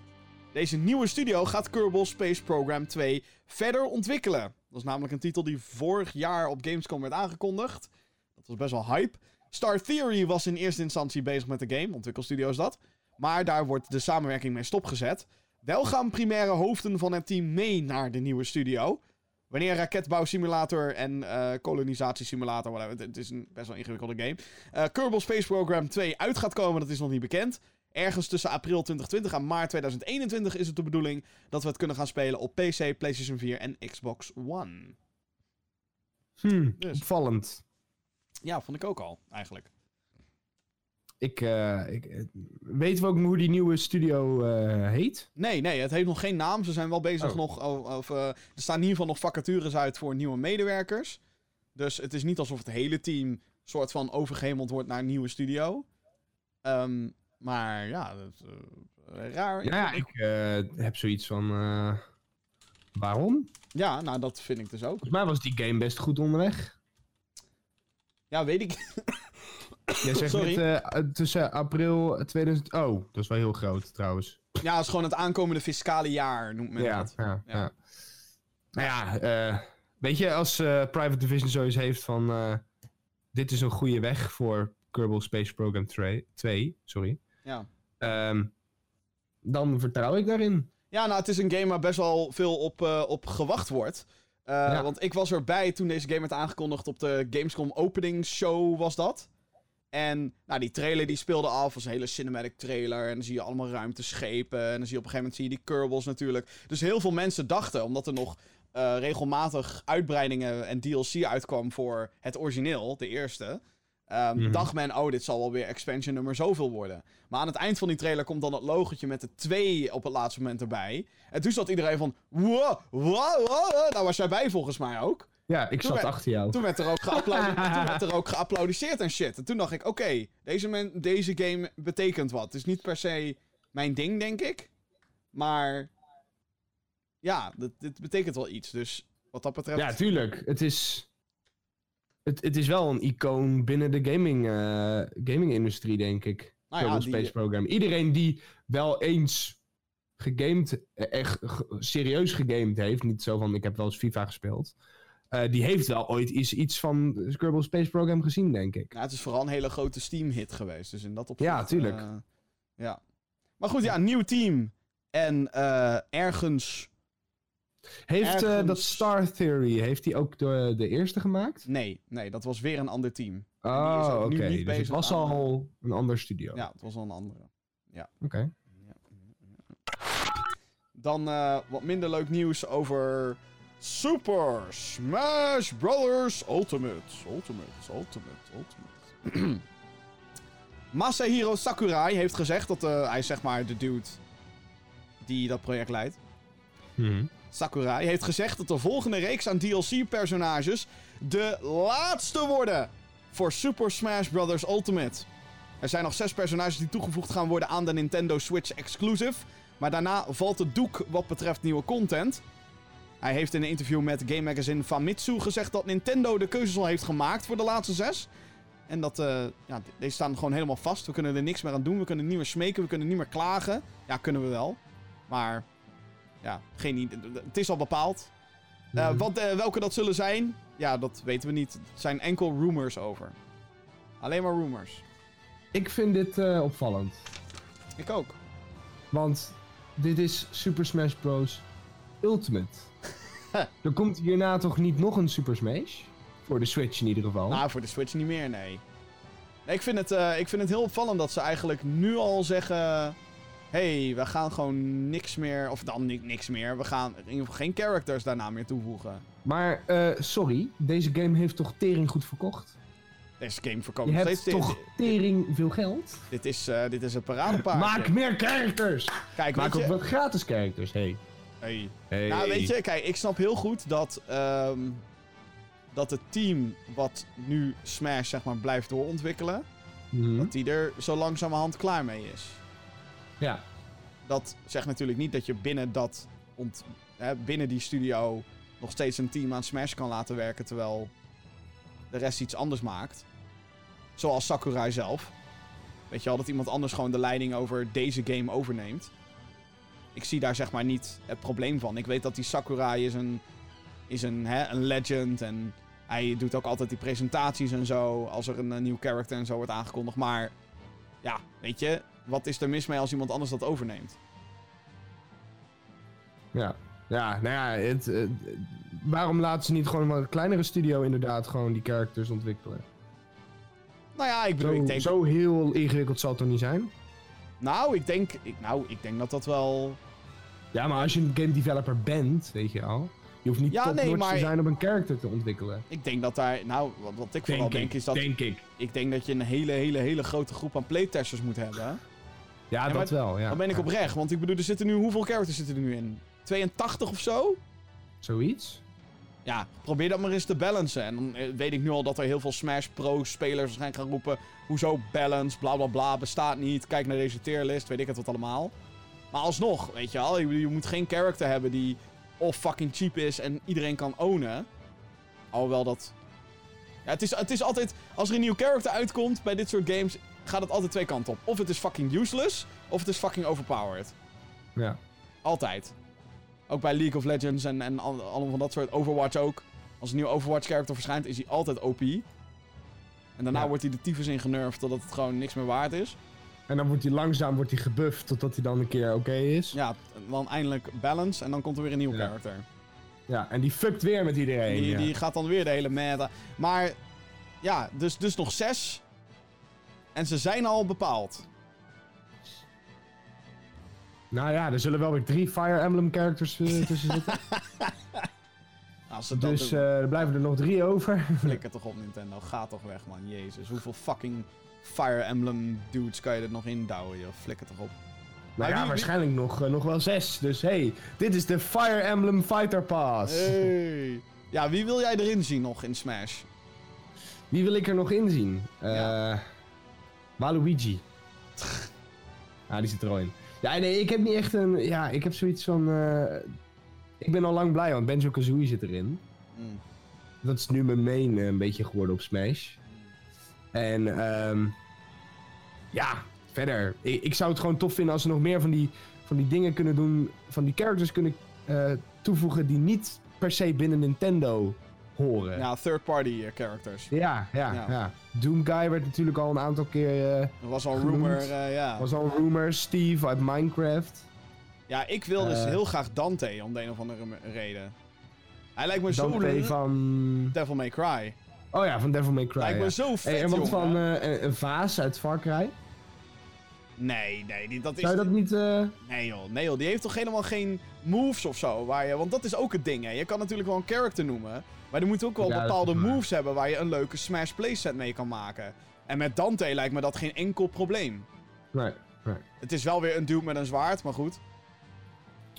Deze nieuwe studio gaat Kerbal Space Program 2 verder ontwikkelen. Dat is namelijk een titel die vorig jaar op Gamescom werd aangekondigd. Dat was best wel hype. Star Theory was in eerste instantie bezig met de game, ontwikkelstudio is dat. Maar daar wordt de samenwerking mee stopgezet. Wel gaan primaire hoofden van het team mee naar de nieuwe studio. Wanneer raketbouwsimulator en eh kolonisatiesimulator, whatever, het, is een best wel ingewikkelde game. eh Kerbal Space Program 2 uit gaat komen, dat is nog niet bekend. Ergens tussen april 2020 en maart 2021 is het de bedoeling dat we het kunnen gaan spelen op PC, PlayStation 4 en Xbox One. Hm, Dus. opvallend. Ja, vond ik ook al, eigenlijk. Ik, eh, ik, eh, weten we ook hoe die nieuwe studio eh, heet? Nee, nee, het heeft nog geen naam. Ze zijn wel bezig Oh. nog. Of, er staan in ieder geval nog vacatures uit voor nieuwe medewerkers. Dus het is niet alsof het hele team soort van overgehemeld wordt naar een nieuwe studio. Ehm, maar ja, dat, is, raar. Ja, ik heb zoiets van. waarom? Ja, nou dat vind ik dus ook. Volgens mij was die game best goed onderweg. Ja, weet ik. Jij zegt Sorry. net, eh, tussen april 2000. Oh, dat is wel heel groot trouwens. Ja, het is gewoon het aankomende fiscale jaar, noemt men Ja, dat. ja, Ja. ja. Nou ja, eh, weet je, als eh, Private Division zoiets heeft van. eh, dit is een goede weg voor Kerbal Space Program 2, sorry. Ja. Ehm, dan vertrouw ik daarin. Ja, nou, het is een game waar best wel veel op, eh, op gewacht wordt. Eh, Ja. Want ik was erbij toen deze game werd aangekondigd op de Gamescom opening show was dat. En nou, die trailer die speelde af, was een hele cinematic trailer. En dan zie je allemaal ruimteschepen. En dan zie je op een gegeven moment zie je die Kerbals natuurlijk. Dus heel veel mensen dachten, omdat er nog eh, regelmatig uitbreidingen en DLC uitkwam voor het origineel, de eerste. Mhm. Dacht men, oh, dit zal wel weer expansion nummer zoveel worden. Maar aan het eind van die trailer komt dan het logotje met de 2 op het laatste moment erbij. En toen zat iedereen van, wow, wow, wow. Nou was jij bij volgens mij ook. Ja, ik Toen zat werd- achter jou. Toen werd er ook, (laughs) toen werd er ook geapplaudiseerd en shit. En toen dacht ik, oké, deze, men- deze game betekent wat. Het is niet per se mijn ding, denk ik. Maar ja, dit, betekent wel iets. Dus wat dat betreft... Ja, tuurlijk. Het is. Het, het is wel een icoon binnen de gaming, eh, gaming-industrie, denk ik. nou ja, die- Space Program. Iedereen die wel eens gegamed, eh, echt serieus gegamed heeft, niet zo van ik heb wel eens FIFA gespeeld, die heeft wel ooit iets, iets van Kerbal Space Program gezien, denk ik. Nou, het is vooral een hele grote Steam-hit geweest. Dus in dat opzicht... Ja, tuurlijk. eh, ja. Maar goed, ja, nieuw team. En eh, ergens... Heeft eh, dat ergens- Star Theory, heeft hij ook de, de eerste gemaakt? Nee, nee, dat was weer een ander team. die Oh, oké. Dus het was aan- al een ander studio. Ja, het was al een andere. Oké. Dan eh, wat minder leuk nieuws over Super Smash Bros. Ultimate. Ultimate, Ultimate, Ultimate. (clears throat) Masahiro Sakurai heeft gezegd dat eh, hij is zeg maar de dude die dat project leidt. Mhm. Sakurai heeft gezegd dat de volgende reeks aan DLC-personages de laatste worden voor Super Smash Bros. Ultimate. Er zijn nog zes personages die toegevoegd gaan worden aan de Nintendo Switch Exclusive. Maar daarna valt het doek wat betreft nieuwe content. Hij heeft in een interview met Game Magazine Famitsu gezegd dat Nintendo de keuzes al heeft gemaakt voor de laatste zes. En dat, eh, ja, deze staan gewoon helemaal vast. We kunnen er niks meer aan doen. We kunnen niet meer smeken. We kunnen niet meer klagen. Ja, kunnen we wel. Maar, ja, geen idee. Het is al bepaald. Eh, Mhm. wat, eh, welke dat zullen zijn, ja, dat weten we niet. Het zijn enkel rumors over. Alleen maar rumors. Ik vind dit opvallend. Ik ook. Want dit is Super Smash Bros. Ultimate. (laughs) er komt hierna toch niet nog een Super Smash? Voor de Switch in ieder geval. Nou, voor de Switch niet meer, nee. nee ik, vind het, eh, ik vind het heel opvallend dat ze eigenlijk nu al zeggen... hey, we gaan gewoon niks meer... Of dan ni- niks meer. We gaan in ieder geval geen characters daarna meer toevoegen. Maar, eh, sorry, deze game heeft toch tering goed verkocht? Deze game verkoopt nog steeds... toch tering veel geld? dit is, eh, dit is een paradepaard. Maak meer characters! Kijk, Maak ook je, wat gratis characters, hey. Hey. Hey. Nou, weet je, kijk, ik snap heel goed dat, ehm, dat het team wat nu Smash zeg maar blijft doorontwikkelen, Mhm. dat die er zo langzamerhand klaar mee is. Ja. Dat zegt natuurlijk niet dat je binnen dat ont, hè, binnen die studio nog steeds een team aan Smash kan laten werken terwijl de rest iets anders maakt. Zoals Sakurai zelf. Weet je wel, dat iemand anders gewoon de leiding over deze game overneemt. Ik zie daar zeg maar niet het probleem van. Ik weet dat die Sakurai is een, is een, hè, een legend en hij doet ook altijd die presentaties en zo als er een, eh, nieuw character en zo wordt aangekondigd. Maar ja, weet je, wat is er mis mee als iemand anders dat overneemt? Ja. Ja, nou ja, het, het- waarom laten ze niet gewoon een kleinere studio inderdaad gewoon die characters ontwikkelen? Nou ja, ik bedoel, Zo, ik denk... zo heel ingewikkeld zal het toch niet zijn? Nou, ik denk, ik, nou, ik denk dat dat wel... Ja, maar als je een game developer bent, weet je al. Je hoeft niet Ja, nee, maar- te zijn om een character te ontwikkelen. Ik denk dat daar... Nou, wat, wat ik vooral denk is dat... Denk ik. Ik denk dat je een hele, hele, hele grote groep aan playtesters moet hebben. Ja, dat wel, ja. Dan ben ik Ja. oprecht. Want ik bedoel, er zitten nu... Hoeveel characters zitten er nu in? 82 of zo? Zoiets? Ja, probeer dat maar eens te balancen. En dan eh, weet ik nu al dat er heel veel Smash Pro spelers waarschijnlijk gaan roepen... Hoezo balance, bla bla bla, bestaat niet. Kijk naar deze tierlist, weet ik het wat allemaal. Maar alsnog, weet je wel. Je, moet geen character hebben die of fucking cheap is en iedereen kan ownen. Alhoewel dat... Ja, het is, het is altijd... Als er een nieuw character uitkomt bij dit soort games... gaat het altijd twee kanten op. Of het is fucking useless, of het is fucking overpowered. Ja. Altijd. Ook bij League of Legends en, en al- allemaal van dat soort. Overwatch ook. Als een nieuwe Overwatch character verschijnt, is hij altijd OP. En daarna Ja. wordt hij de tyfus in genervd totdat het gewoon niks meer waard is. En dan wordt hij langzaam wordt hij gebufft totdat hij dan een keer oké is. Ja. Ja, dan eindelijk balance en dan komt er weer een nieuwe Ja. character. en die fuckt weer met iedereen. Die, ja. die gaat dan weer de hele meta. Maar ja, dus, dus nog zes. En ze zijn al bepaald. Nou ja, er zullen wel weer drie Fire Emblem characters eh, (laughs) tussen zitten. Als ze dat dus eh, er blijven er nog drie over. flikker toch op Nintendo. Ga toch weg, man. Jezus. Hoeveel fucking Fire Emblem dudes kan je er nog in douwen, joh. Flikker toch op. Nou ja, waarschijnlijk nog, eh, nog wel zes. Dus hey, dit is de Fire Emblem Fighter Pass. Hey. Ja, wie wil jij erin zien nog in Smash? Wie wil ik er nog in zien? Ja. Eh Waluigi. ah, die zit er al in. Ja, nee, ik heb niet echt een... Ja, ik heb zoiets van... eh, ik ben al lang blij, want Banjo-Kazooie zit erin. Mm. Dat is nu mijn main eh, een beetje geworden op Smash. En ehm ja, verder. Ik, ik zou het gewoon tof vinden als ze nog meer van die, van die dingen kunnen doen. Van die characters kunnen eh, toevoegen die niet per se binnen Nintendo horen. Ja, third-party eh, characters. ja, ja. Ja. ja. Doomguy werd natuurlijk al een aantal keer. eh Er was al Genoemd. rumor, ja. was al rumor. Steve uit Minecraft. Ja, ik wil dus heel graag Dante om de een of andere reden. Hij lijkt me zo Dante van. Devil May Cry. Oh ja, van Devil May Cry. lijkt me ja. zo vet, Hey, en wat van eh, een- een vaas uit Far Cry? Nee, nee, die, dat is... Zou je dat niet. eh, Nee joh, nee joh, die heeft toch helemaal geen moves of zo. Waar je... Want dat is ook het ding, hè. Je kan natuurlijk wel een character noemen. Maar er moeten ook wel Ja, bepaalde moves hebben waar je een leuke Smash playset mee kan maken. En met Dante lijkt me dat geen enkel probleem. Nee, nee. Het is wel weer een dude met een zwaard, maar goed.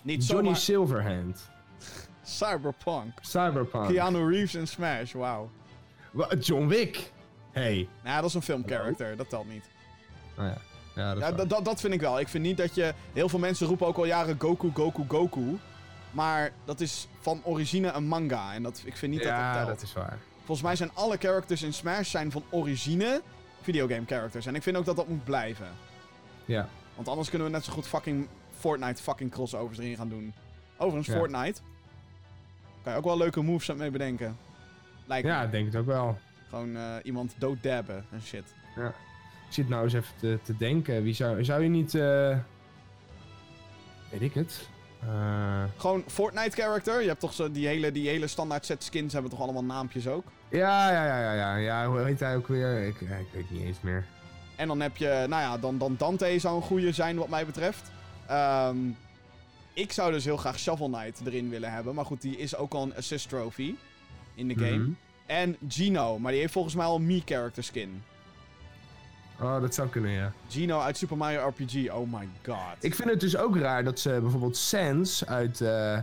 Niet Johnny zomaar Silverhand. (laughs) Cyberpunk. Cyberpunk. Keanu Reeves in Smash, wauw. John Wick. Hey. Nou, dat is een filmcharacter, dat telt niet. Oh ja. Ja, dat Ja, dat- dat, vind ik wel. Ik vind niet dat je... Heel veel mensen roepen ook al jaren Goku, Goku, Goku. Maar dat is van origine een manga. En dat, ik vind niet dat ja, dat telt. dat is waar. Volgens mij zijn alle characters in Smash zijn van origine videogame characters. En ik vind ook dat dat moet blijven. Ja. Want anders kunnen we net zo goed fucking Fortnite fucking crossovers erin gaan doen. Overigens, Ja. Fortnite. Kan je ook wel leuke moves mee bedenken. Lijkt Ja, me. ik denk het ook wel. Gewoon eh, iemand dooddabben en shit. Ik zit nou eens even te, te denken. Wie zou, zou je niet... eh, Weet ik het? Eh, Gewoon Fortnite character. Je hebt toch zo die hele, die hele standaard set skins hebben toch allemaal naampjes ook. ja, ja, ja, ja, ja. Ja, hoe heet hij ook weer? Ik, ja, ik weet niet eens meer. En dan heb je, nou ja, dan, dan Dante zou een goede zijn wat mij betreft. Ehm, ik zou dus heel graag Shovel Knight erin willen hebben. Maar goed, die is ook al een assist trophy in de game. Mhm. En Gino, maar die heeft volgens mij al een Mii character skin. Oh, dat zou kunnen, ja. Gino uit Super Mario RPG, oh my god. Ik vind het dus ook raar dat ze bijvoorbeeld Sans uit eh,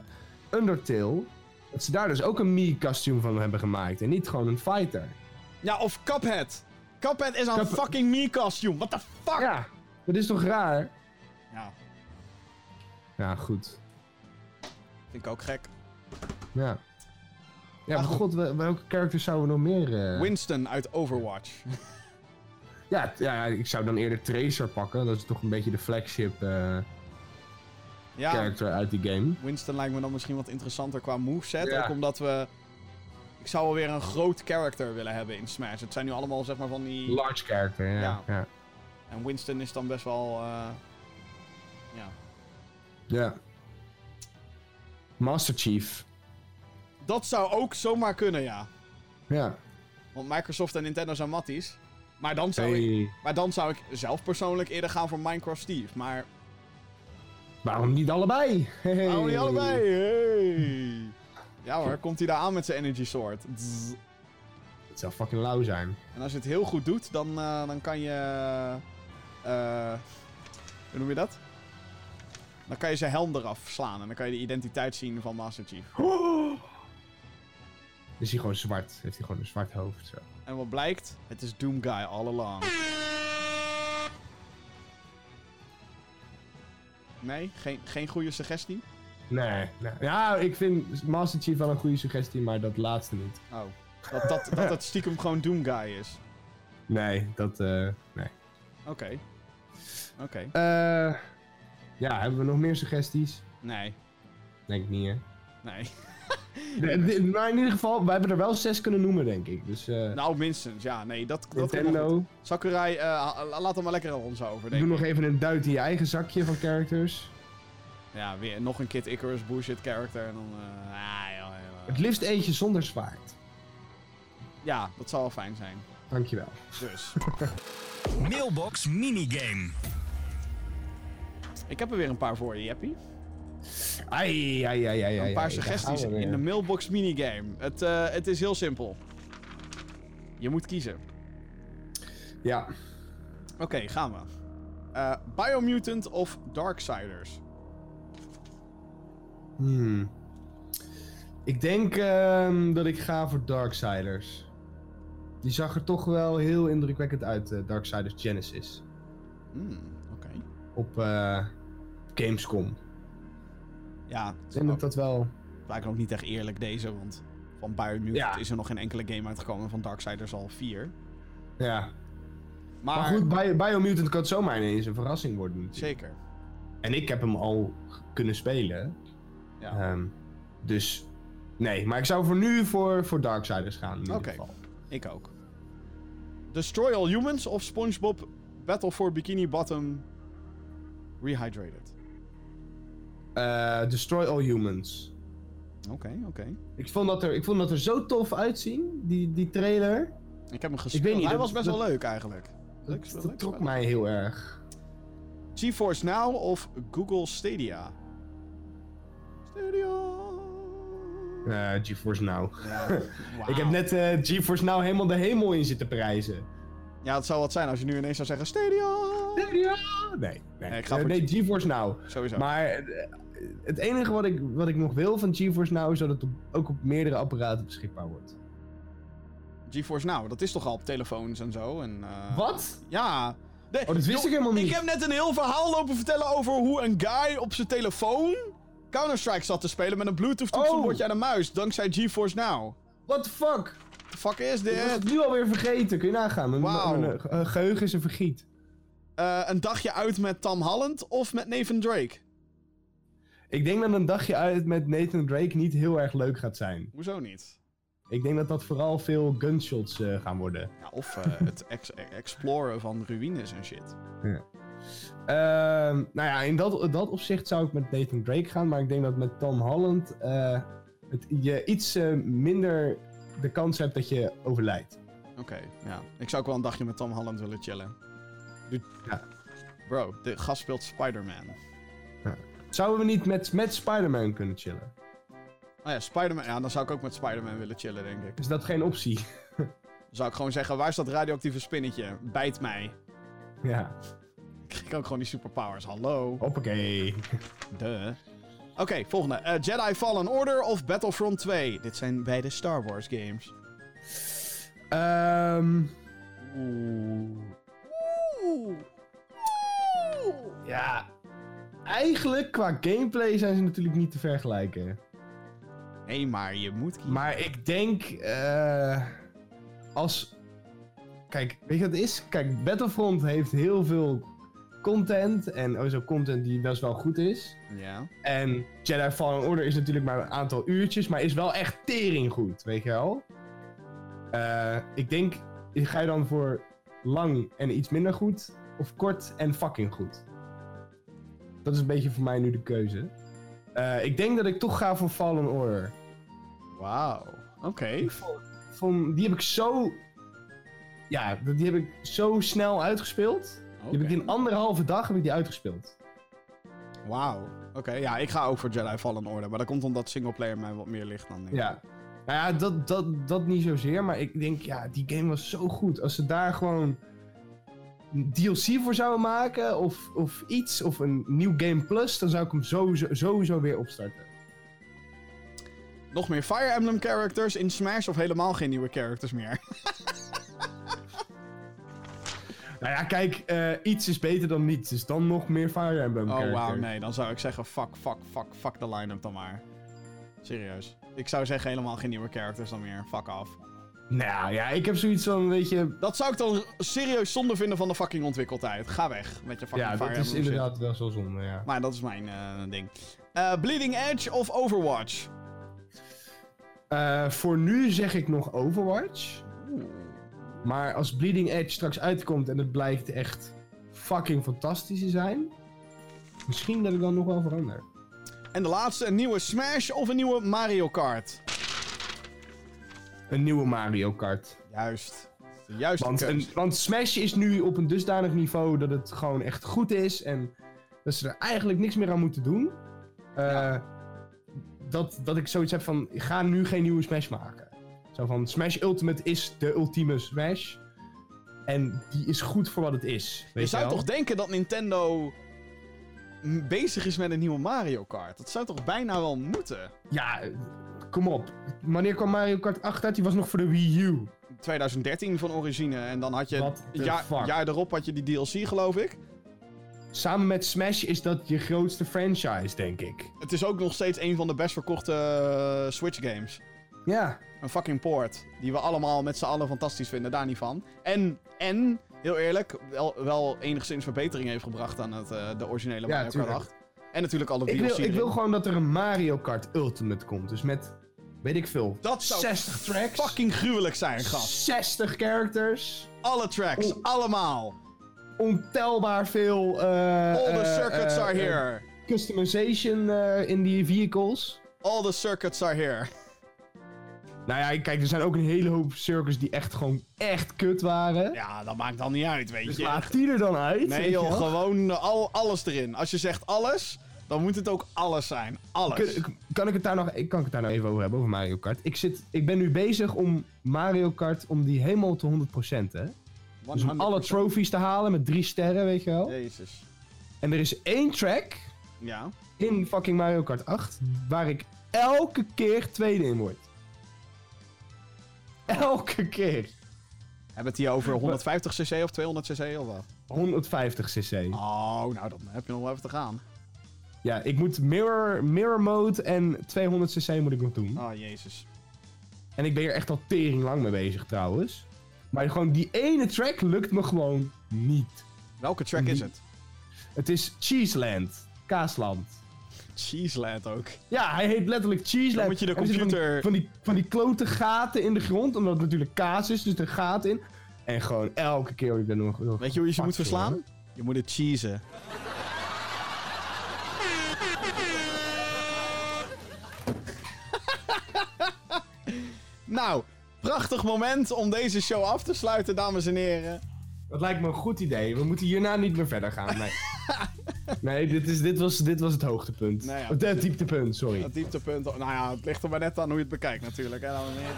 Undertale... dat ze daar dus ook een Mii-kostuum van hebben gemaakt. En niet gewoon een fighter. Ja, of Cuphead. Cuphead is een fucking me-costume. What the fuck? Ja, dat is toch raar? Ja, Ja, goed. vind ik ook gek. Ja. Ja, Maar god, wel- welke characters zouden we nog meer... eh, Winston uit Overwatch. (laughs) Ja, ja, ik zou dan eerder Tracer pakken. Dat is toch een beetje de flagship eh, ja, character uit die game. Winston lijkt me dan misschien wat interessanter qua moveset. Ja. Ook omdat we... Ik zou wel weer een groot character willen hebben in Smash. Het zijn nu allemaal zeg maar van die... Large character, ja. Ja. Ja. En Winston is dan best wel... eh, Ja. ja. Master Chief. Dat zou ook zomaar kunnen, ja. Ja. Want Microsoft en Nintendo zijn matties. Maar dan zou, ik, maar dan zou ik zelf persoonlijk eerder gaan voor Minecraft Steve. Maar Waarom niet allebei? Hey. waarom niet allebei? Hey. Ja hoor, komt hij daar aan met zijn Energy Sword. Het zou fucking lauw zijn. En als je het heel goed doet, dan, eh, dan kan je... eh hoe noem je dat? Dan kan je zijn helm eraf slaan. En dan kan je de identiteit zien van Master Chief. (gasps) Is hij gewoon zwart? Heeft hij gewoon een zwart hoofd? Zo. En wat blijkt? Het is Doom Guy all along. Nee? Geen, geen goede suggestie? Nee, nee. Ja, ik vind Master Chief wel een goede suggestie, maar dat laatste niet. Oh. Dat, dat, dat stiekem gewoon Doom Guy is. Nee, dat, eh, nee. Oké. Oké. Eh, ja, hebben we nog meer suggesties? Nee. Denk ik niet, hè? Nee. (laughs) (laughs) De- maar in ieder geval, we hebben er wel zes kunnen noemen, denk ik. Dus eh, Nou, minstens. Ja, nee. Dat, dat Nintendo, goed. Sakurai, eh, ha- laat er maar lekker aan ons over, doe denk ik. nog even een duit in je eigen zakje van characters. Ja, weer nog een Kid Icarus bullshit character. En dan... eh, ah, joh, joh. Het liefst eentje zonder zwaard. Ja, dat zal wel fijn zijn. Dankjewel. Dus. (laughs) Mailbox minigame. ik heb er weer een paar voor je, Jeppie. Ai, ai, ai, ai, ai. Een paar ai, suggesties in de mailbox minigame. Het, eh, het is heel simpel. Je moet kiezen. Ja. Oké, gaan we. Eh, Biomutant of Darksiders? Hmm. Ik denk ehm, dat ik ga voor Darksiders. Die zag er toch wel heel indrukwekkend uit, eh, Darksiders Genesis. Hmm, oké. Op Gamescom. Ja, Ik het denk dat dat wel... lijkt ook niet echt eerlijk deze, want van Biomutant Ja. is er nog geen enkele game uitgekomen. Van Darksiders al vier. Ja. Maar, Maar, goed, Bio- Biomutant kan zomaar ineens een verrassing worden natuurlijk. zeker. En ik heb hem al kunnen spelen. Ja. Ehm, dus nee, maar ik zou voor nu voor, voor Darksiders gaan in ieder Oké. geval. Ik ook. Destroy All Humans of SpongeBob Battle for Bikini Bottom Rehydrated? Eh, Destroy All Humans. Oké, oké. Ik vond, dat er, ik vond dat er zo tof uitzien, die, die trailer. Ik heb hem gespeeld. weet niet, Hij dat- was best dat- wel leuk eigenlijk. Leuk, Dat, trok mij heel erg. GeForce Now of Google Stadia? Stadia. Eh GeForce Now. Ja, (laughs) Ik heb net eh, GeForce Now helemaal de hemel in zitten prijzen. Ja, het zou wat zijn als je nu ineens zou zeggen Stadia. Ja. Nee, nee. Nee, ik ga nee GeForce Now. Sowieso. Maar het enige wat ik, wat ik nog wil van GeForce Now is dat het op- ook op meerdere apparaten beschikbaar wordt. GeForce Now, dat is toch al op telefoons en zo. En, eh, Wat? Ja. Nee, Oh, dat wist joh, ik helemaal niet. Ik heb net een heel verhaal lopen vertellen over hoe een guy op zijn telefoon Counter-Strike zat te spelen met een Bluetooth toetsenbordje Oh. en een muis, dankzij GeForce Now. What the fuck? The fuck is Ik was dit? het nu alweer vergeten, kun je nagaan. Mijn, eh, geheugen is een vergiet. Eh, een dagje uit met Tom Holland of met Nathan Drake? Ik denk dat een dagje uit met Nathan Drake niet heel erg leuk gaat zijn. Hoezo niet? Ik denk dat dat vooral veel gunshots eh, gaan worden. Ja, of eh, het ex- exploren van ruïnes en shit. Ehm, nou ja, in dat, dat opzicht zou ik met Nathan Drake gaan. Maar ik denk dat met Tom Holland eh, het, je iets minder de kans hebt dat je overlijdt. Oké, ja. Ik zou ook wel een dagje met Tom Holland willen chillen. Ja. Bro, de gast speelt Spider-Man. Zouden we niet met, met Spider-Man kunnen chillen? Oh ja, Spider-Man. Ja, dan zou ik ook met Spider-Man willen chillen, denk ik. Is dat geen optie? Dan zou ik gewoon zeggen, waar is dat radioactieve spinnetje? Bijt mij. Ja, Ik krijg ook gewoon die superpowers. Hallo. hoppakee. Duh. Oké, volgende. Eh, Jedi Fallen Order of Battlefront 2? Dit zijn beide Star Wars games. Ehm Oeh. Oeh. ja, eigenlijk qua gameplay zijn ze natuurlijk niet te vergelijken. Nee, maar je moet kiezen. Maar ik denk, eh, als... Kijk, weet je wat het is? Kijk, Battlefront heeft heel veel content. En ook zo content die best wel goed is. Ja. En Jedi Fallen Order is natuurlijk maar een aantal uurtjes, maar is wel echt tering goed, weet je wel? Eh, ik denk, ga je dan voor lang en iets minder goed, of kort en fucking goed? Dat is een beetje voor mij nu de keuze. Eh, ik denk dat ik toch ga voor Fallen Order. Wauw. Oké. Die heb ik zo... Ja, die heb ik zo snel uitgespeeld. Die heb ik in anderhalve dag heb ik die uitgespeeld. Wauw. Oké, ja, ik ga ook voor Jedi Fallen Order. Maar dat komt omdat singleplayer mij wat meer ligt dan. Ja. Nou ja, dat, dat, dat niet zozeer. Maar ik denk, ja, die game was zo goed. Als ze daar gewoon DLC voor zouden maken, of, of iets, of een nieuw Game Plus, dan zou ik hem sowieso, sowieso weer opstarten. Nog meer Fire Emblem characters in Smash of helemaal geen nieuwe characters meer? (laughs) Nou ja, kijk, eh, iets is beter dan niets. Dus dan nog meer Fire Emblem Oh, wauw, nee. Dan zou ik zeggen, fuck, fuck, fuck, fuck de line-up dan maar. Serieus. Ik zou zeggen, helemaal geen nieuwe characters dan meer. Fuck af. Nou ja, ik heb zoiets van, weet je... Dat zou ik dan serieus zonde vinden van de fucking ontwikkeltijd. Ga weg met je fucking Ja, dat is inderdaad wel zo zonde, ja. Maar dat is mijn eh, ding. Eh, Bleeding Edge of Overwatch? Eh, voor nu zeg ik nog Overwatch. Maar als Bleeding Edge straks uitkomt en het blijkt echt fucking fantastisch te zijn, misschien dat ik dan nog wel verander. En de laatste, een nieuwe Smash of een nieuwe Mario Kart? Een nieuwe Mario Kart. Juist. De juiste Want, een, want Smash is nu op een dusdanig niveau dat het gewoon echt goed is en dat ze er eigenlijk niks meer aan moeten doen. Eh, dat, dat ik zoiets heb van, ga nu geen nieuwe Smash maken. Zo van, Smash Ultimate is de ultieme Smash. En die is goed voor wat het is. Weet je zou wel? toch denken dat Nintendo bezig is met een nieuwe Mario Kart? Dat zou toch bijna wel moeten? Ja, kom op. Wanneer kwam Mario Kart 8 uit? Die was nog voor de Wii U. 2013 van origine en dan had je... What the ja, fuck? jaar erop had je die DLC, geloof ik. Samen met Smash is dat je grootste franchise, denk ik. Het is ook nog steeds een van de best verkochte eh, Switch games. Ja. Een fucking port. Die we allemaal met z'n allen fantastisch vinden, daar niet van. En, en heel eerlijk, wel, wel enigszins verbetering heeft gebracht aan het, eh, de originele Ja, Mario Kart tuurlijk. 8. En natuurlijk alle Ik DLC wil, ik wil gewoon dat er een Mario Kart Ultimate komt. Dus met, weet ik veel, Dat zou 60 tracks. fucking gruwelijk zijn, gast. 60 characters. Alle tracks, Oh. allemaal. Ontelbaar veel... eh, All the eh, circuits are eh, here. customization eh, in die vehicles. All the circuits are here. Nou ja, kijk, er zijn ook een hele hoop circuits die echt gewoon echt kut waren. Ja, dat maakt dan niet uit, weet Dus je. laat die er dan uit. Nee joh, gewoon al, alles erin. Als je zegt alles, dan moet het ook alles zijn. Alles. Kan ik het daar nog, ik kan ik het daar nou even over hebben, over Mario Kart? Ik, zit, ik ben nu bezig om Mario Kart, om die helemaal te 100% hè. Dus om alle 100%. trophies te halen met drie sterren, weet je wel. Jezus. En er is één track Ja. in fucking Mario Kart 8 waar ik elke keer tweede in word. Elke keer. Hebben we het hier over 150cc of 200cc of wat? 150 cc. Oh, nou dan heb je nog wel even te gaan. Ja, ik moet mirror, mirror mode en 200 cc moet ik nog doen. Oh, jezus. En ik ben hier echt al tering lang mee bezig trouwens. Maar gewoon die ene track lukt me gewoon niet. Welke track is het? Het is Cheeseland. Kaasland. Cheeseland ook. Ja, hij heet letterlijk Cheeseland. Dan moet je de er computer- Van die, van, die, van die klote gaten in de grond, omdat het natuurlijk kaas is, dus er gaat in. En gewoon elke keer ik er nog... nog Weet je hoe je ze moet verslaan? Je moet het cheesen. Nou, prachtig moment om deze show af te sluiten, dames en heren. Dat lijkt me een goed idee. We moeten hierna niet meer verder gaan. Nee, (laughs) nee dit, is, dit, was, dit was het hoogtepunt. Nou ja, Of het dieptepunt, sorry. Het dieptepunt. Nou ja, het ligt er maar net aan hoe je het bekijkt natuurlijk. Hè, dames en heren.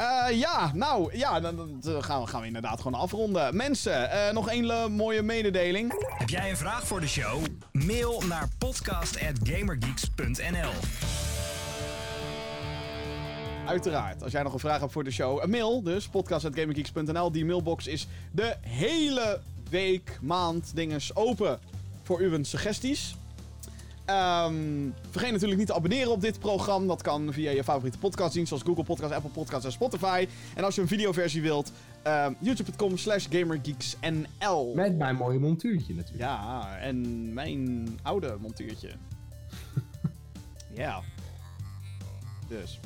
Eh, ja, nou, ja, dan, dan dan gaan, we, gaan we inderdaad gewoon afronden. Mensen, eh, nog één mooie mededeling. Heb jij een vraag voor de show? Mail naar podcast.gamergeeks.nl Uiteraard, als jij nog een vraag hebt voor de show, een mail dus, podcast.gamergeeks.nl. Die mailbox is de hele week, maand, dinges open voor uw suggesties. Ehm, vergeet natuurlijk niet te abonneren op dit programma. Dat kan via je favoriete podcastdienst, zoals Google Podcast, Apple Podcast en Spotify. En als je een videoversie wilt, ehm, youtube.com slash gamergeeksnl. Met mijn mooie montuurtje natuurlijk. Ja, en mijn oude montuurtje. (laughs) Ja. Dus.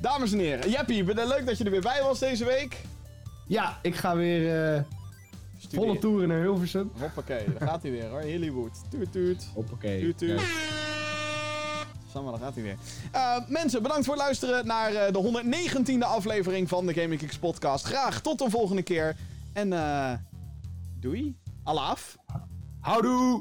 Dames en heren, Jeppie, leuk dat je er weer bij was deze week. Ja, ik ga weer eh, Volle toeren naar Hilversum. Hoppakee, daar gaat hij weer hoor. Hollywood. Tuut tuut. Hoppakee. Tuut tuut. Samen, daar gaat hij weer. Eh, mensen, bedankt voor het luisteren naar eh, de 119e aflevering van de Gaming Kicks podcast. Graag tot de volgende keer. En eh doei. Alaaf. Houdoe!